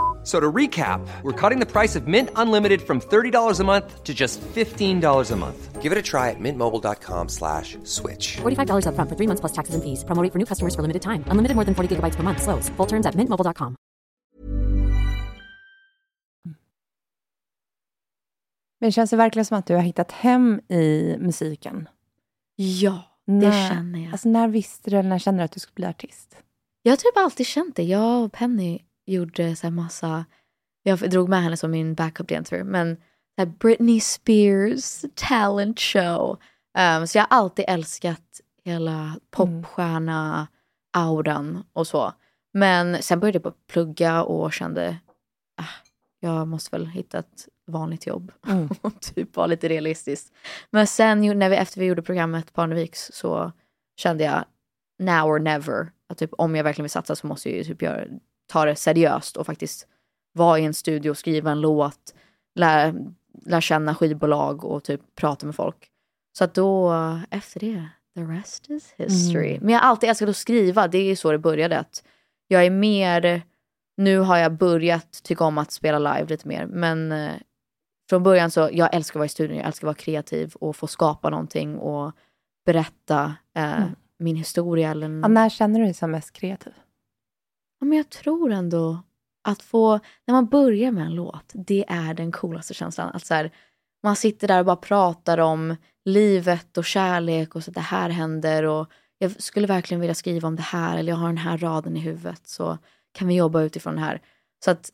F- So to recap, we're cutting the price of Mint Unlimited from $30 a month to just $15 a month. Give it a try at mintmobile.com slash switch. $45 upfront for three months plus taxes and fees. Promo rate for new customers for limited time. Unlimited more than 40 gigabytes per month. Slows. Full terms at mintmobile.com. Men det känns ju verkligen som att du har hittat hem i musiken. Ja, det När- känner jag. Alltså när visste du, eller när kände du att du skulle bli artist? Jag har typ alltid känt det. Jag och Penny gjorde så här massa... Jag drog med henne som min backup dancer. Men så Britney Spears talent show. Um, så jag har alltid älskat hela popstjärna-auran och så. Men sen började jag bara plugga och kände ah, jag måste väl hitta ett vanligt jobb. Mm. och typ vara lite realistisk. Men sen när vi, efter vi gjorde programmet Parneviks så kände jag now or never. Att typ, om jag verkligen vill satsa så måste jag ju typ göra, ta det seriöst och faktiskt vara i en studio, skriva en låt, lära, lära känna skivbolag och typ prata med folk. Så att då, efter det, the rest is history. Men jag har alltid älskat att skriva, det är så det började. Att jag är mer, nu har jag börjat tycka om att spela live lite mer, men eh, från början så, jag älskar att vara i studion, jag älskar att vara kreativ och få skapa någonting och berätta eh, min historia. Eller Ja, när känner du dig som mest kreativ? Ja, men jag tror ändå att få, när man börjar med en låt, det är den coolaste känslan. Att så här, man sitter där och bara pratar om livet och kärlek och så att det här händer och jag skulle verkligen vilja skriva om det här eller jag har den här raden i huvudet så kan vi jobba utifrån det här. Så att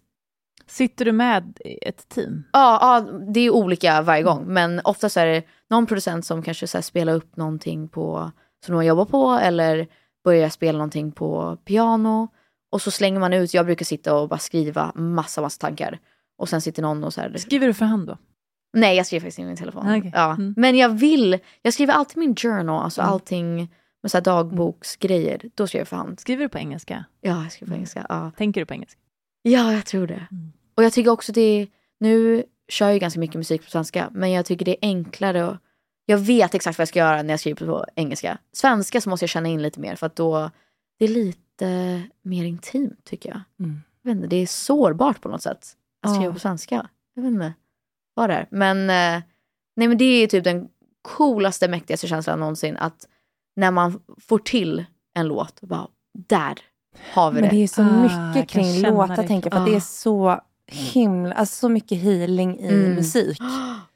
Sitter du med ett team? Ja, ja, det är olika varje gång. Men ofta så är det någon producent som kanske så spelar upp någonting på, som de jobbar på eller börjar spela någonting på piano. Och så slänger man ut, jag brukar sitta och bara skriva massa, massa tankar. Och sen sitter någon och så här, Skriver du för hand då? nej jag skriver faktiskt i min telefon. Ah, okej. Ja. Mm. Men jag vill, jag skriver alltid min journal, alltså Mm. allting med så här dagboksgrejer. Då skriver jag för hand. Skriver du på engelska? Ja, jag skriver på engelska. Ja. Tänker du på engelska? Ja, jag tror det. Mm. Och jag tycker också det nu kör jag ganska mycket musik på svenska, men jag tycker det är enklare att, jag vet exakt vad jag ska göra när jag skriver på engelska. Svenska så måste jag känna in lite mer för att då, det är lite mer intimt tycker jag. Mm. jag vet inte, det är sårbart på något sätt. Att skriva Ja. på svenska. Jag vet inte vad det är. Men, eh, nej, men det är typ den coolaste, mäktigaste känslan någonsin. Att när man får till en låt, bara, där har vi Men det. det är så Ah, mycket kan kring låtar, det. tänker jag, för det är Ah. så himla, alltså så mycket healing i Mm. musik.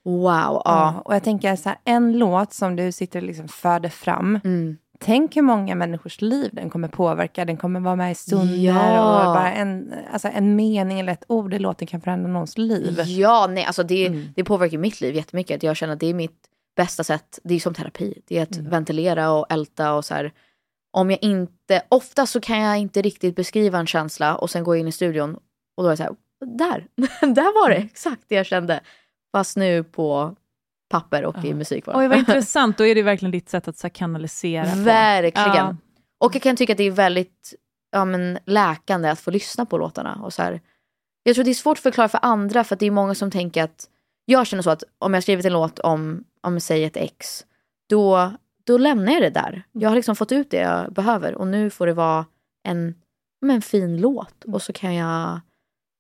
Wow, ja. Ja. Och jag tänker så här, en låt som du sitter och liksom föder fram, Mm. Tänk hur många människors liv den kommer påverka. Den kommer vara med i stunder Ja. och bara en, alltså en mening eller ett ord i låten kan förändra någons liv. Ja, nej, alltså det, Mm. det påverkar mitt liv jättemycket. Jag känner att det är mitt bästa sätt. Det är som terapi. Det är att Mm. ventilera och älta och så här. Om jag inte, ofta så kan jag inte riktigt beskriva en känsla och sen gå in i studion och då är det så här, där, där var det exakt det jag kände. Fast nu på papper och i Ja. musikform. Oj, vad intressant. Då är det verkligen ditt sätt att så kanalisera. Verkligen. Ja. Och jag kan tycka att det är väldigt ja, men, läkande att få lyssna på låtarna. Och så här, jag tror det är svårt att förklara för andra för att det är många som tänker att jag känner så att om jag skrivit en låt om, om säg ett ex, då, då lämnar jag det där. Jag har liksom fått ut det jag behöver och nu får det vara en, en fin låt och så kan jag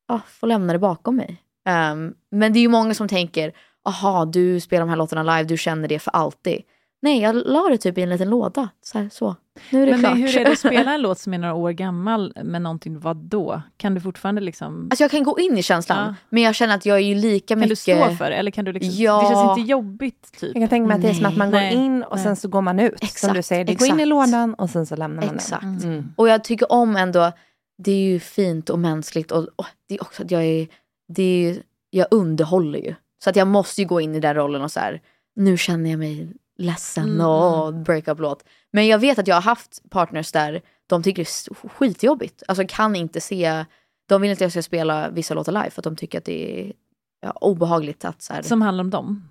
ja, få lämna det bakom mig. Ehm, men det är ju många som tänker, aha du spelar de här låtarna live, du känner det för alltid. Nej, jag la det typ i en liten låda. Så, här, så. nu är det Men, klart. men hur är det att spela en låt som är några år gammal med någonting, vad då? Kan du fortfarande liksom... Alltså jag kan gå in i känslan, Ja. men jag känner att jag är ju lika kan mycket... du stå för det? Eller kan du liksom... Ja. Det känns inte jobbigt, typ. Jag kan tänka mig att det är som att man Nej. går in och Nej. sen så går man ut. som Exakt, du säger, det går in i lådan och sen så lämnar man Exakt. den. Mm. Och jag tycker om ändå, det är ju fint och mänskligt och, och det är också att jag är, det är jag underhåller ju. Så att jag måste ju gå in i den rollen och så här, nu känner jag mig ledsen Mm. och breakup-låt. Men jag vet att jag har haft partners där de tycker det är skitjobbigt. Alltså kan inte se, de vill inte att jag ska spela vissa låtar live för att de tycker att det är ja, obehagligt att så här, Som handlar om dem?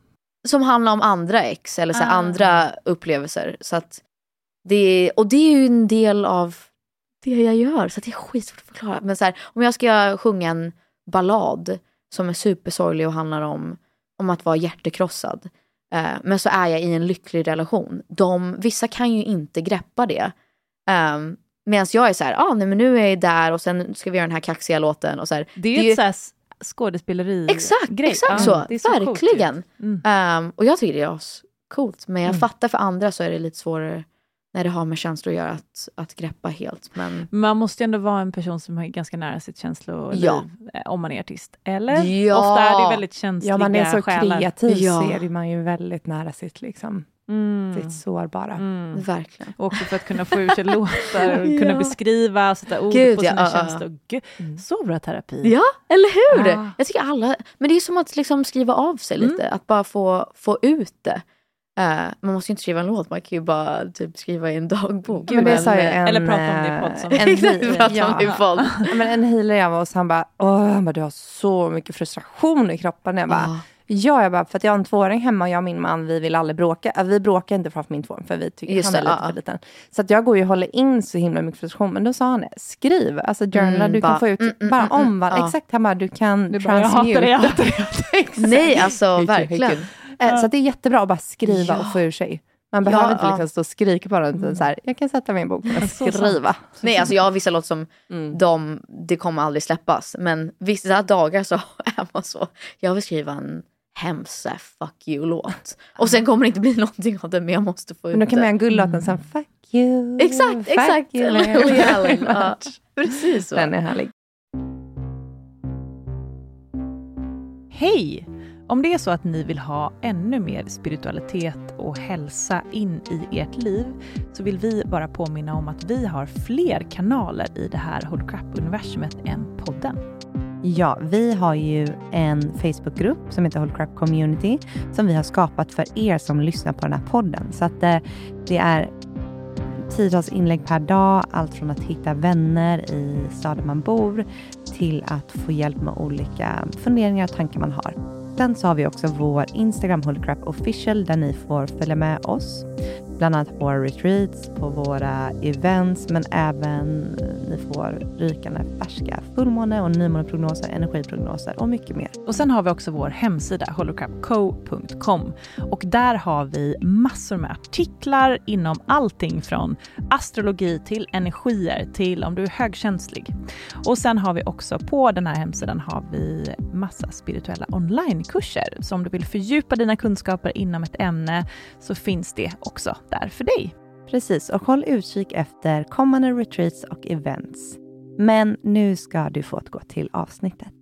som handlar om andra ex eller så här, Ah. andra upplevelser. Så att det och det är ju en del av det jag gör, så det är skitsvårt att förklara. Men så här, om jag ska sjunga en ballad som är supersorglig och handlar om, om att vara hjärtekrossad. Eh, men så är jag i en lycklig relation. De, vissa kan ju inte greppa det. Um, Medan jag är så här, ah, nej, men nu är jag där och sen ska vi göra den här kaxiga låten. Och så här, Det är ju Det är ett ju- skådespeleri Exakt, grej. exakt så. är så coolt. Verkligen. Mm. Ehm, och jag tycker det är coolt. Men jag Mm. fattar för andra så är det lite svårare när det har med känslor att göra att, att greppa helt. Men Man måste ju ändå vara en person som är ganska nära sitt känsloliv Ja. eh, om man är artist. Eller? Ja. Ofta är det väldigt känsliga Ja, man är så själar. kreativ Ja. så är man ju väldigt nära sitt, liksom, Mm. sitt sårbara. Mm. verkligen. Och också för att kunna få ur sig låtar och kunna Ja. beskriva, sätta ord Gud, på ja, sina ja, ja. känslor. Gud, så bra terapi. Ja, eller hur? Ah. Jag tycker alla, men det är som att liksom skriva av sig lite. Att bara få, få ut det. Eh, man måste ju inte skriva en låt, man kan ju bara typ skriva i en dagbok. Men det eh, en... Eller prata om det i podd som- en Exakt, prata om det i podd. Ja, men en healer jag var hos, han bara, åh, han bara, du har så mycket frustration i kroppen. Jag bara, Ja. ja, jag bara, för att jag har en tvååring hemma och jag och min man, vi vill aldrig bråka. Vi bråkar inte framför min tvååring, för vi tycker Just han är det, lite ja. för liten. Så att jag går ju och håller in så himla mycket frustration. Men då sa han, skriv, alltså journala, Mm, du kan bara, få ut, mm, mm, bara mm, mm, omvandla. ja. Exakt, han bara, du kan Du bara, jag hatar det, jag hatar det. jag hatar det. Exakt. Nej, alltså verkligen. Eh, Så att det är jättebra att bara skriva Ja. och få ur sig. Man Ja, behöver inte ja. liksom stå och skrika bara, utan så här, jag kan sätta mig i en bok och Så skriva. Nej, alltså jag har vissa låtar som Mm. de, det kommer aldrig släppas. Men vissa dagar så är man så, jag vill skriva en hemsk så fuck you-låt. Och sen kommer det inte bli någonting av det, men jag måste få ut Men då kan man det. göra en guldlåten sen, fuck you. Exakt, fuck exakt. you, Allen. Ja, precis så. Den är härlig. Hej! Om det är så att ni vill ha ännu mer spiritualitet och hälsa in i ert liv så vill vi bara påminna om att vi har fler kanaler i det här Hold Crap-universumet än podden. Ja, vi har ju en Facebookgrupp som heter Hold Crap Community som vi har skapat för er som lyssnar på den här podden. Så att det, det är tiotals inlägg per dag, allt från att hitta vänner i staden man bor till att få hjälp med olika funderingar och tankar man har. Sen så har vi också vår Instagram Holy Crap Official där ni får följa med oss. Bland annat på våra retreats, på våra events men även Ni får rykande färska fullmåne och nymåneprognoser, energiprognoser och mycket mer. Och sen har vi också vår hemsida holocrapco.com och där har vi massor med artiklar inom allting från astrologi till energier till om du är högkänslig. Och sen har vi också på den här hemsidan har vi massa spirituella onlinekurser. Så om du vill fördjupa dina kunskaper inom ett ämne så finns det också där för dig. Precis, och håll utkik efter kommande retreats och events. Men nu ska du få gå till avsnittet.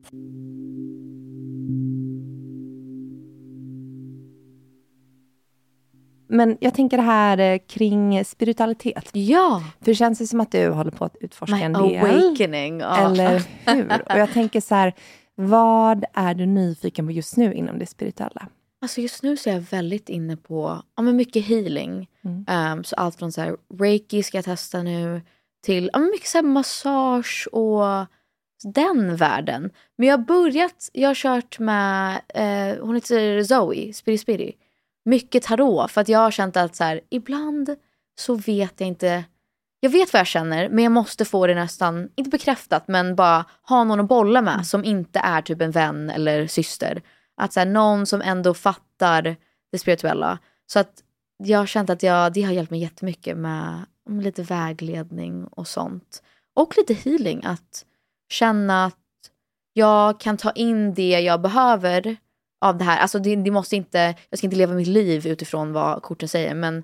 Men jag tänker det här eh, kring spiritualitet. Ja, För det känns ju som att du håller på att utforska my en del. awakening. Ja. Eller hur? Och jag tänker så här, vad är du nyfiken på just nu inom det spirituella? Alltså just nu så är jag väldigt inne på ja, men mycket healing. Mm. Um, så allt från så här, reiki ska jag testa nu till ja, men mycket så här, massage och den världen. Men jag har börjat, jag har kört med, eh, hon heter Zoe, Spiri Spiri. Mycket tarot för att jag har känt att så här, ibland så vet jag inte jag vet vad jag känner men jag måste få det nästan, inte bekräftat men bara ha någon att bolla med som inte är typ en vän eller syster. Att så här, någon som ändå fattar det spirituella. Så att jag har känt att jag, det har hjälpt mig jättemycket med, med lite vägledning och sånt. Och lite healing. Att känna att jag kan ta in det jag behöver av det här. Alltså det, det måste inte, jag ska inte leva mitt liv utifrån vad korten säger. Men,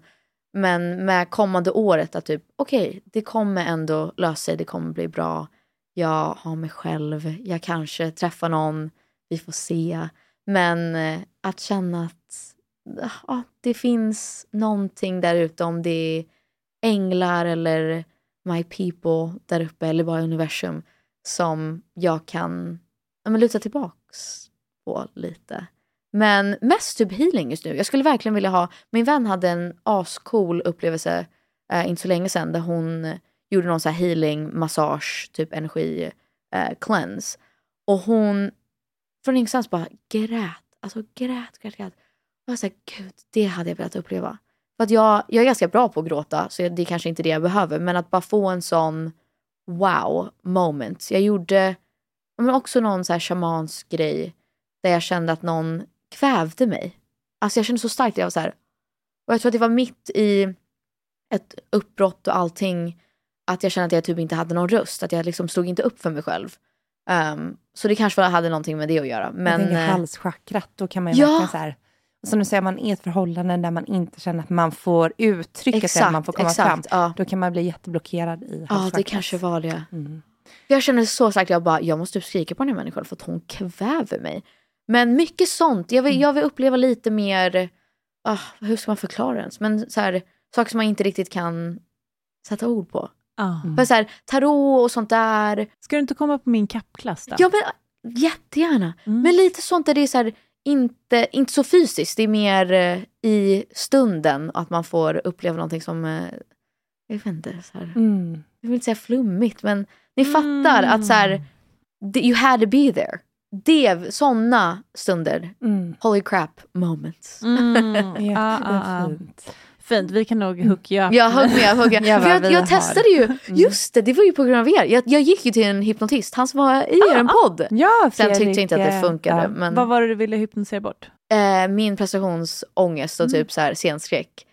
men med kommande året att typ, okej, det kommer ändå lösa sig, det kommer bli bra. Jag har mig själv, jag kanske träffar någon, vi får se. Men eh, att känna att ja, det finns någonting där ute, om det är änglar eller my people där uppe eller bara universum som jag kan ja, men luta tillbaks på lite. Men mest typ healing just nu. Jag skulle verkligen vilja ha, min vän hade en ascool upplevelse eh, inte så länge sedan där hon gjorde någon så här healing, massage, typ energi eh, cleanse. Och hon från ingenstans bara grät. Alltså grät, grät, grät. Och jag sa gud, det hade jag velat uppleva. För att jag, jag är ganska bra på att gråta, så det är kanske inte det jag behöver. Men att bara få en sån wow moment. Jag gjorde men också någon så här shamansk grej där jag kände att någon kvävde mig. Alltså jag kände så starkt, jag var så här. Och jag tror att det var mitt i ett uppbrott och allting. Att jag kände att jag typ inte hade någon röst. Att jag liksom stod inte upp för mig själv. Um, så det kanske hade någonting med det att göra. Men, jag tänker eh, halschakrat, då kan man ju Ja. verkligen så här, som du säger, man är i ett förhållande där man inte känner att man får uttrycka sig, Exakt, att man får komma exakt, fram. ja. Då kan man bli jätteblockerad i Ja, halschakrat. det kanske var det. Mm. Jag känner så starkt, jag bara, jag måste typ skrika på den här människan för att hon kväver mig. Men mycket sånt, jag vill, jag vill uppleva lite mer, ah, hur ska man förklara det ens? Men så här, saker som man inte riktigt kan sätta ord på. Mm. För så här, tarot och sånt där, Ska du inte komma på min kappklass då? ja men jättegärna. Mm. Men lite sånt där det är så här, inte, inte så fysiskt, det är mer eh, i stunden att man får uppleva någonting som, eh, jag vet inte, så här, Mm. jag vill inte säga flummigt, men ni fattar att så här, you had to be there. Det, såna stunder, Mm. holy crap moments. Mm. ah, ah, ah. Fint, vi kan nog hook you up. Jag högg med, högg. Jag bara, jag, jag testade ju, just det, det var ju på grund av er. Jag, jag gick ju till en hypnotist, han som var i er podd. Ja, Sen tyckte jag inte att det eh, funkade. ja. Men, Vad var det du ville hypnotisera bort? eh, min prestationsångest och Mm. typ så här scenskräck.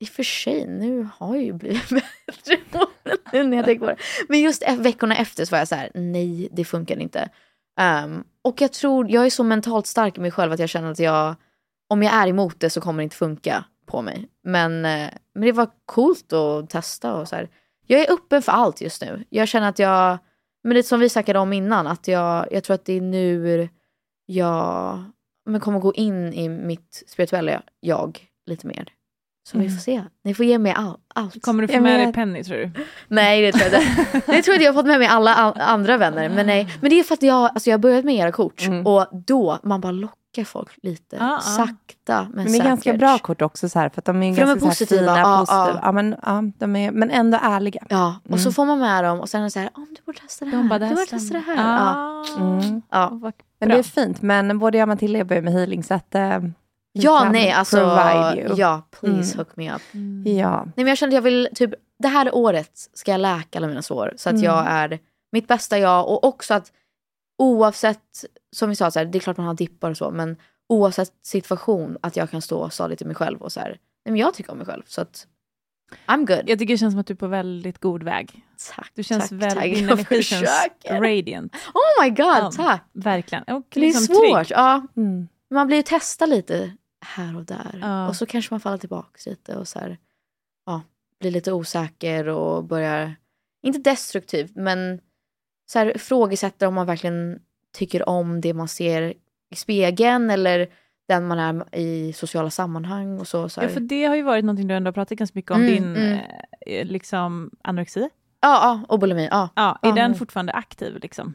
I och för sig, nu har jag ju blivit bättre nu när jag tänker på det. Men just e- veckorna efter så var jag så här, nej det funkar inte. Ehm, och jag tror, jag är så mentalt stark i mig själv att jag känner att jag, om jag är emot det så kommer det inte funka på mig. Men, eh, men det var coolt att testa och så här. Jag är öppen för allt just nu. Jag känner att jag, men lite som vi snackade om innan, att jag, jag tror att det är nu jag men kommer gå in i mitt spirituella jag lite mer. Så vi får se. Ni får ge mig all, allt. Kommer du få Jag med dig. Penny tror du? Nej det tror jag inte. Det tror jag inte jag har fått med mig alla andra vänner. Men nej. Men det är för att jag, alltså jag har börjat med era kort. Mm. Och då, man bara lockar folk lite. Ah, ah. Sakta men, Men det är säkert. ganska bra kort också så här, för att de är För de är ganska så här positiva, fina, ja, positiva. Ja, men, ja, de är, men ändå ärliga. Ja, och så Mm. får man med dem och sen är det så här, om du borde testa det här. De bara, du det här borde testa det här. Ah. Mm. Ja. Men det är fint, men både jag och Matilda jobbar ju med healing så att eh, Ja, nej, alltså. Ja, please Mm. hook me up. Ja. Nej, men jag kände att jag vill, typ, det här året ska jag läka alla mina sår. Så att Mm. jag är mitt bästa jag. Och också att oavsett, som vi sa, så här, det är klart man har dippar och så. Men oavsett situation, att jag kan stå och sa lite till mig själv och så här, nej men jag tycker om mig själv. Så att, I'm good. Jag tycker det känns som att du är på väldigt god väg. Tack, Du känns tack, väl, tack. din energi känns radiant. Oh my god, Ja, tack. Verkligen. Och Det är liksom svårt. trygg. Ja. Mm. Man blir ju testa lite här och där. Ja. Och så kanske man faller tillbaka lite och så här, ja, blir lite osäker och börjar, inte destruktivt, men så här, ifrågasätter om man verkligen tycker om det man ser i spegeln eller den man är i sociala sammanhang och så. så. Ja, för det har ju varit någonting du ändå har pratat ganska mycket om, Mm, din mm. eh, liksom anorexi. ja, ja, och bulimi. Ja. Ja, är Ja. den fortfarande aktiv? Liksom?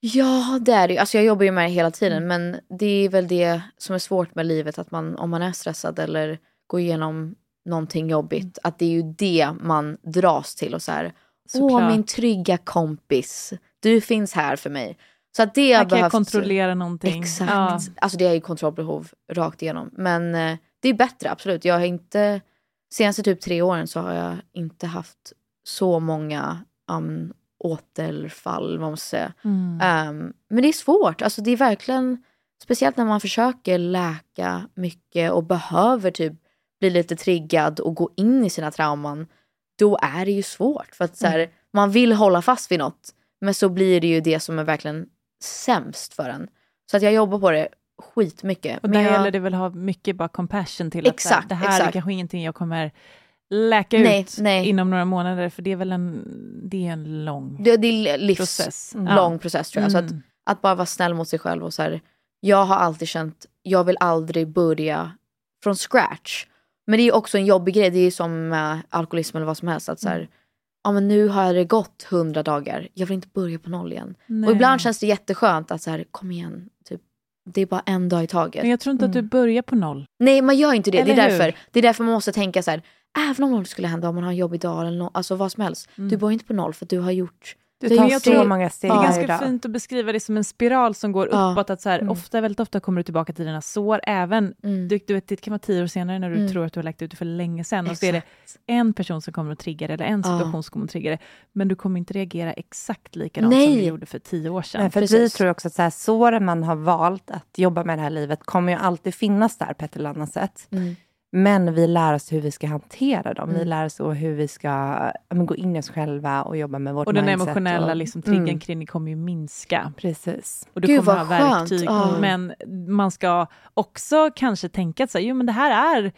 ja, det är det. Alltså jag jobbar ju med det hela tiden, Mm. men det är väl det som är svårt med livet, att man, om man är stressad eller går igenom någonting jobbigt, Mm. att det är ju det man dras till och så här, Åh, min trygga kompis. Du finns här för mig. Så att det Här har kan jag behövt... kontrollera någonting. Exakt. Ja. Alltså det är ju kontrollbehov rakt igenom. Men eh, det är bättre, absolut. Jag har inte... Senaste typ tre åren så har jag inte haft så många um, återfall, vad man säga. Mm. Um, men det är svårt. Alltså det är verkligen... Speciellt när man försöker läka mycket och behöver typ bli lite triggad och gå in i sina trauman. Då är det ju svårt. För att så här, man vill hålla fast vid något. Men så blir det ju det som är verkligen sämst för en. Så att jag jobbar på det skitmycket. Och Men där jag- gäller det väl att ha mycket bara compassion till att så här, Exakt, det här är kanske ingenting jag kommer läka Nej, ut nej. inom några månader, för det är väl en, det är en lång det, det är livslång process. process tror jag. Så att, Mm. att bara vara snäll mot sig själv och så här, jag har alltid känt, jag vill aldrig börja från scratch. Men det är också en jobbig grej, det är som med alkoholism eller vad som helst. Att så här, Mm. Ja men nu har det gått hundra dagar, jag vill inte börja på noll igen. Nej. Och ibland känns det jätteskönt att så här, kom igen, typ, det är bara en dag i taget. Men jag tror inte att du börjar på noll. Nej man gör inte det, det är, hur? därför, det är därför man måste tänka så här, även om något skulle hända, om man har en jobbig dag eller no, alltså vad som helst. Mm. Du börjar inte på noll för att du har gjort Det är tar jag så tror- många steg Det är Ja. ganska dag. fint att beskriva det som en spiral som går Ja. uppåt. Att så här, Mm. ofta, väldigt ofta kommer du tillbaka till dina sår, även Mm. du, du det kan vara tio år senare när du Mm. tror att du har läkt ut det för länge sedan. Och så är det en person som kommer att trigga det, eller en Ja. situation som kommer att trigga det. Men du kommer inte reagera exakt likadant Nej. som du gjorde för tio år sedan. Nej, för att vi Precis. tror också att så här, såren man har valt att jobba med det här livet kommer ju alltid finnas där på ett eller annat sätt. Mm. Men vi lär oss hur vi ska hantera dem. Vi Mm. lär oss hur vi ska men, gå in i oss själva och jobba med vårt och den emotionella och, liksom, triggern Mm, kring det kommer ju minska. Precis. Och du Gud, kommer ha verktyg. Ja. Men man ska också kanske tänka att så här, jo, men det här är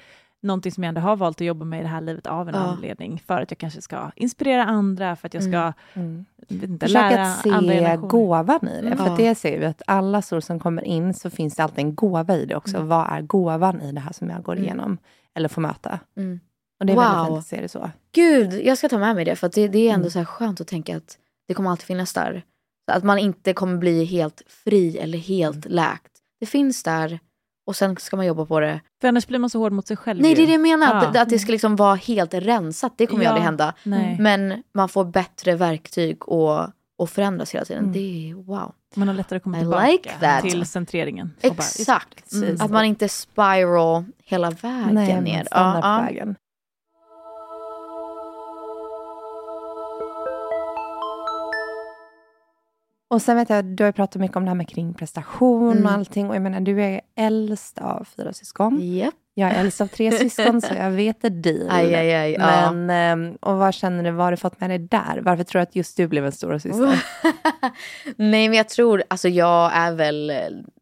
någonting som jag ändå har valt att jobba med i det här livet av en Ja. anledning. För att jag kanske ska inspirera andra, för att jag ska Mm. vet inte, Försök lära att andra se gåvan i det. Mm. För Ja. att det ser vi att alla sår som kommer in så finns det alltid en gåva i det också. Mm. Vad är gåvan i det här som jag går Mm. igenom? Eller får möta. Mm. Och det är Wow. väldigt fint att se det så. Gud, jag ska ta med mig det för att det, det är ändå Mm. så här skönt att tänka att det kommer alltid finnas där. Att man inte kommer bli helt fri eller helt Mm. läkt. Det finns där och sen ska man jobba på det. För annars blir man så hård mot sig själv. Nej, det är det jag menar. Ja. Att, att det ska liksom vara helt rensat. Det kommer ju Ja. aldrig hända. Nej. Men man får bättre verktyg och, och förändras hela tiden. Mm. Det är wow. Man har lättare att komma I tillbaka like till centreringen. Och bara, Exakt. Precis. Att man inte spiral hela vägen Nej, ner. Ja, ja. Och sen vet jag, du har ju pratat mycket om det här med kringprestation Mm. och allting. Och jag menar, du är äldst av fyra syskon. Japp. Jag är äldst av tre syskon, så jag vet det deal. Aj, aj, aj. Ja. Men, ehm, och vad känner du, vad har du fått med dig där? Varför tror du att just du blev en stora syster? Nej, men jag tror, alltså jag är väl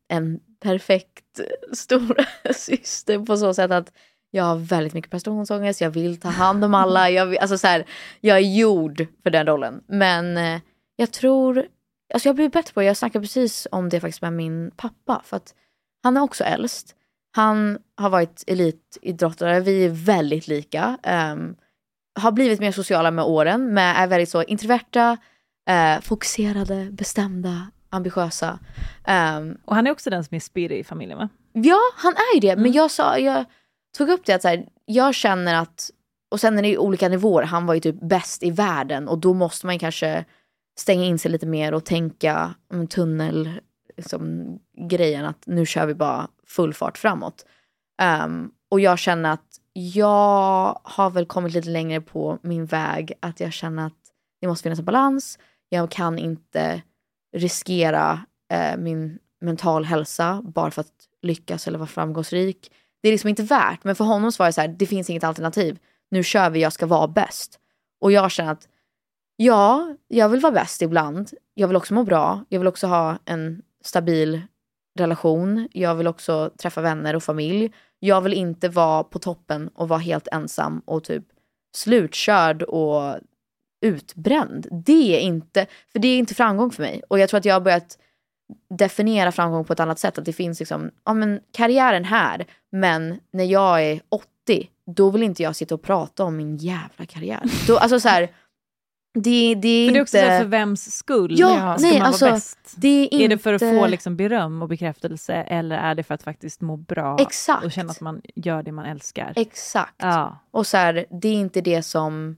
en perfekt stora syster på så sätt att jag har väldigt mycket prestationsångest, jag vill ta hand om alla, jag, vill, alltså så här, jag är gjord för den rollen. Men eh, jag tror, alltså jag blir bättre på det, jag snackade precis om det faktiskt med min pappa, för att han är också äldst. Han har varit elitidrottare, vi är väldigt lika. ehm, har blivit mer sociala med åren, men är väldigt så introverta, eh, fokuserade, bestämda, ambitiösa. Ehm, Och han är också den som är spirrig i familjen va? ja, han är ju det. Men Mm. jag, sa, jag tog upp det att så här, jag känner att, och sen är det ju olika nivåer, han var ju typ bäst i världen och då måste man kanske stänga in sig lite mer och tänka om tunnel, liksom, grejen att nu kör vi bara full fart framåt. Um, och jag känner att jag har väl kommit lite längre på min väg. Att jag känner att det måste finnas en balans. Jag kan inte riskera eh, min mental hälsa bara för att lyckas eller vara framgångsrik. Det är liksom inte värt. Men för honom så var det så här, det finns inget alternativ. Nu kör vi, jag ska vara bäst. Och jag känner att ja, jag vill vara bäst ibland. Jag vill också må bra. Jag vill också ha en stabil relation. Jag vill också träffa vänner och familj. Jag vill inte vara på toppen och vara helt ensam och typ slutkörd och utbränd. Det är inte, för det är inte framgång för mig. Och jag tror att jag har börjat definiera framgång på ett annat sätt. Att det finns liksom, ja men karriären här, men när jag är 80, då vill inte jag sitta och prata om min jävla karriär. Då, alltså så här, det, det är För det är också så inte... för vems skull Ja, ska nej, man alltså, vara bäst? det är inte... Är det för att få liksom beröm och bekräftelse eller är det för att faktiskt må bra Exakt. och känna att man gör det man älskar? Exakt. Ja. Och så här, det är inte det som...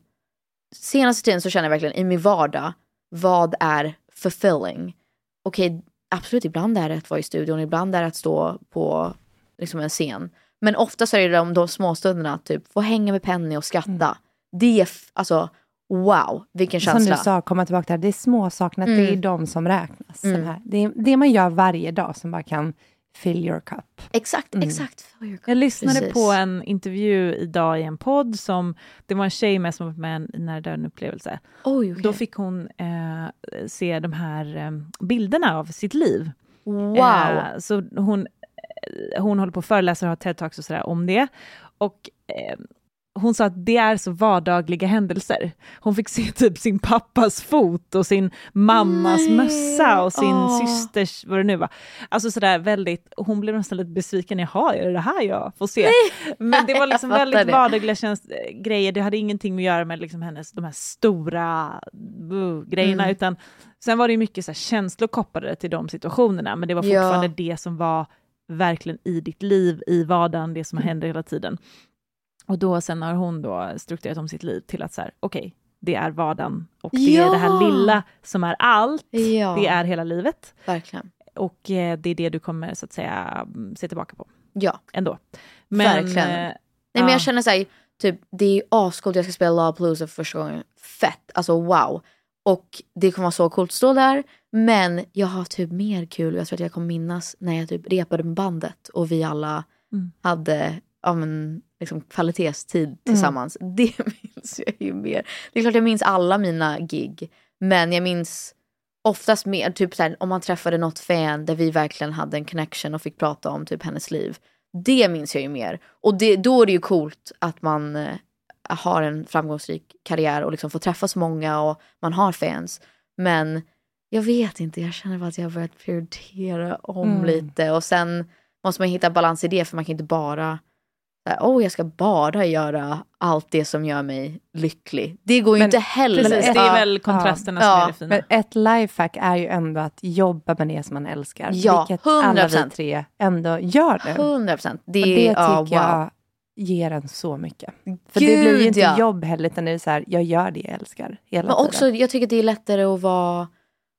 Senaste tiden så känner jag verkligen i min vardag, vad är fulfilling? Okej, absolut ibland är det att vara i studion, ibland är det att stå på liksom en scen. Men ofta så är det de, de små stunderna, typ få hänga med Penny och skratta. Det är, alltså, wow, vilken Som känsla. du sa, komma tillbaka till det här, det är små sakerna, det är Mm. de som räknas. Mm. Här. Det är det man gör varje dag som bara kan fill your cup. Exakt, Mm. exakt. Jag lyssnade Precis. på en intervju idag i en podd som det var en tjej med som var med i en nära döden-upplevelse. Oj, okej. Då fick hon eh, se de här eh, bilderna av sitt liv. Wow. Eh, så hon, eh, hon håller på att föreläsa och har TED-talks och sådär om det. Och eh, hon sa att det är så vardagliga händelser. Hon fick se typ sin pappas fot och sin mammas Nej. mössa och sin Åh. systers, vad det nu var. Alltså sådär väldigt, hon blev nästan lite besviken, jaha, är det det här jag får se? Men det var liksom väldigt det. vardagliga käns- grejer, det hade ingenting att göra med liksom hennes, de här stora uh, grejerna, Mm. utan sen var det ju mycket så här känslor kopplade till de situationerna, men det var Ja. fortfarande det som var verkligen i ditt liv, i vardagen, det som Mm. händer hela tiden. Och då sen har hon då strukturerat om sitt liv till att så här, okej, det är vardagen och det är det här Ja. lilla som är allt, Ja, det är hela livet. verkligen. Och eh, det är det du kommer så att säga mm, se tillbaka på Ja. ändå. Verkligen. eh, Nej men ja. jag känner såhär, typ det är ascoolt, jag ska spela Lollapalooza för första gången. Fett, alltså wow. Och det kommer vara så coolt att stå där. Men jag har typ mer kul, jag tror att jag kommer minnas när jag typ repade med bandet och vi alla Mm. hade ja, men, liksom, kvalitetstid tillsammans. Det minns jag ju mer. Det är klart jag minns alla mina gig. Men jag minns oftast mer, typ såhär, om man träffade något fan där vi verkligen hade en connection och fick prata om typ hennes liv. Det minns jag ju mer. Och det, då är det ju coolt att man eh, har en framgångsrik karriär och liksom får träffa så många och man har fans. Men jag vet inte, jag känner bara att jag har börjat prioritera om Mm. lite. Och sen måste man hitta balans i det för man kan inte bara oh, jag ska bara göra allt det som gör mig lycklig. Det går ju Men inte heller. Precis, det är väl kontrasterna som Ja. är det fina. Men ett lifehack är ju ändå att jobba med det som man älskar. Ja, vilket alla vi 100%. tre ändå gör nu. 100 procent. Det, Och det är, ja, tycker wow. jag ger en så mycket. För det blir ju Gud, inte ja. jobb heller, utan det är så här, jag gör det jag älskar hela Men också, tiden. jag tycker det är lättare att vara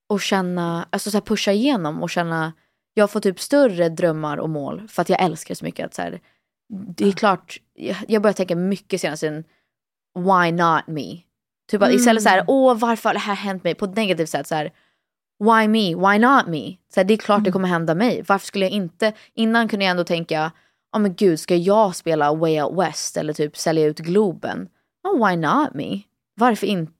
och känna, alltså så här pusha igenom och känna, jag får typ större drömmar och mål för att jag älskar så mycket. Att så här, det är klart, jag, börjar tänka mycket senast sen, why not me? Typ att istället så här, åh varför har det här hänt mig? På ett negativt sätt så här, why me? Why not me? Så här, det är klart det kommer hända mig. Varför skulle jag inte? Innan kunde jag ändå tänka, ja men gud, ska jag spela Way Out West eller typ sälja ut Globen? Oh, why not me? Varför inte?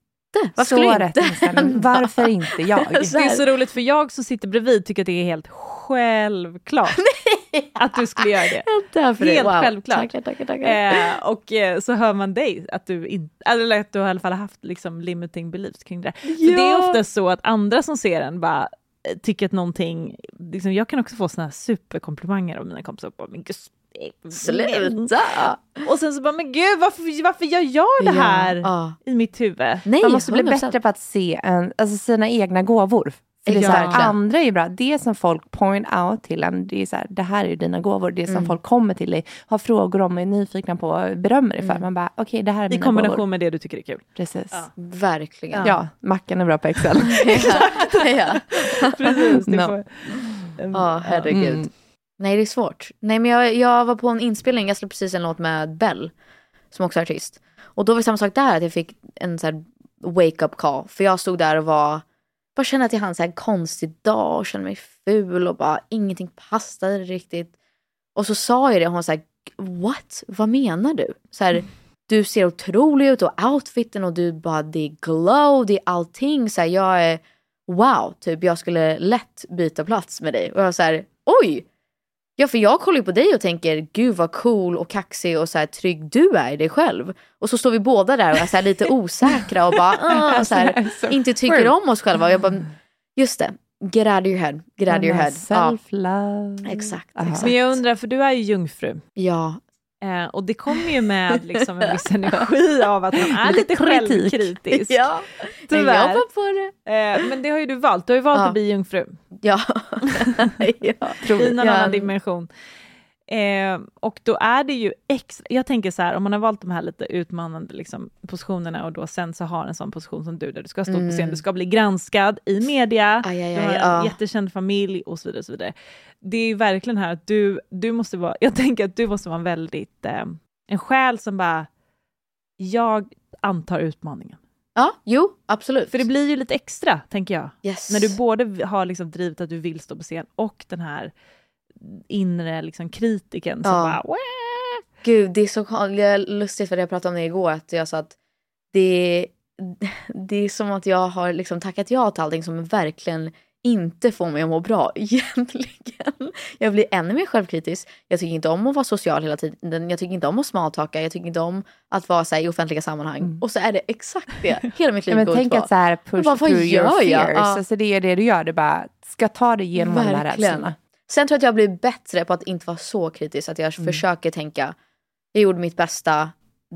Varför så skulle inte inställning. Varför inte jag? Det är så roligt för jag som sitter bredvid tycker att det är helt självklart att du skulle göra det. Helt det. Wow. självklart. Tackar, tackar, tackar. Eh, och eh, så hör man dig, att du, in, eller att du i alla fall haft liksom, limiting beliefs kring det där. För det är Ja. ofta så att andra som ser en bara eh, tycker att någonting, liksom, jag kan också få såna här superkomplimanger av mina kompisar. Bara, men gud, Sluta! Och sen så bara, men gud varför, varför jag gör det Ja. här Ja. i mitt huvud? Nej, Man måste bli 100%. bättre på att se en, alltså sina egna gåvor. För det är Ja, så här, andra är bra. Det som folk point out till en, det är så här, det här är ju dina gåvor. Det som Mm. folk kommer till dig, har frågor om, är nyfikna på, berömmer dig för. Man bara, okej det här är I mina kombination gåvor. med det du tycker är kul. Precis. Ja. Ja. Verkligen. Mackan är bra på Excel. ja. Precis. Det No. får, Ja, herregud. Mm. Nej det är svårt. Nej men jag, jag var på en inspelning, jag släppte precis en låt med Bell. Som också är artist. Och då var det samma sak där, att jag fick en så här wake up call. För jag stod där och var, bara känner att jag hade en konstig dag och känner mig ful och bara ingenting passade riktigt. Och så sa jag det och hon sa what? Vad menar du? Så här, du ser otrolig ut och outfiten och du bara, det är glow, det är allting. Så här, jag är, wow, typ jag skulle lätt byta plats med dig. Och jag var så här, oj! Ja, för jag kollar ju på dig och tänker gud vad cool och kaxig och så här, trygg du är i dig själv. Och så står vi båda där och är så här, lite osäkra och bara ah, så här, inte tycker om oss själva. Och jag bara, just det, get out of your head, get out of your head. Ja, Self-love. exakt, Aha. exakt. Men jag undrar, för du är ju jungfru. Ja, Eh, och det kommer ju med liksom en viss energi av att man är lite Kritik. självkritisk. ja. jag Tyvärr. jobbar på det. Eh, men det har ju du valt. Du har ju valt Ja. att bli jungfru Ja. ja. i en Ja. annan dimension. Eh, och då är det ju extra, jag tänker så här, om man har valt de här lite utmanande liksom, positionerna och då sen så har en sån position som du, där du ska stå på scen, du ska bli granskad i media, Aj, aj, du har aj, en ja. jättekänd familj och så vidare. Och så vidare. Det är ju verkligen här att du, du måste vara, jag tänker att du måste vara en väldigt, eh, en själ som bara, jag antar utmaningen. ja, jo, absolut. För det blir ju lite extra, tänker jag. yes. När du både har liksom drivet att du vill stå på scen och den här inre liksom kritiken som Ja. bara "Wah!" Gud, det är så kon- det är lustigt för jag pratade om det igår. Att jag sa att det, det är som att jag har liksom tackat ja till allting som verkligen inte får mig att må bra egentligen. Jag blir ännu mer självkritisk. Jag tycker inte om att vara social hela tiden. Jag tycker inte om att smaltaka. Jag tycker inte om att vara så här, i offentliga sammanhang. Och så är det exakt det. Hela mitt liv Ja, men går ut tänk på. att så här push bara, vad through your jag? fears. Ja. Alltså det är det du gör, du bara ska ta dig igenom de här Verkligen. rädslorna. Sen tror jag att jag blir bättre på att inte vara så kritisk. Att jag försöker tänka, jag gjorde mitt bästa,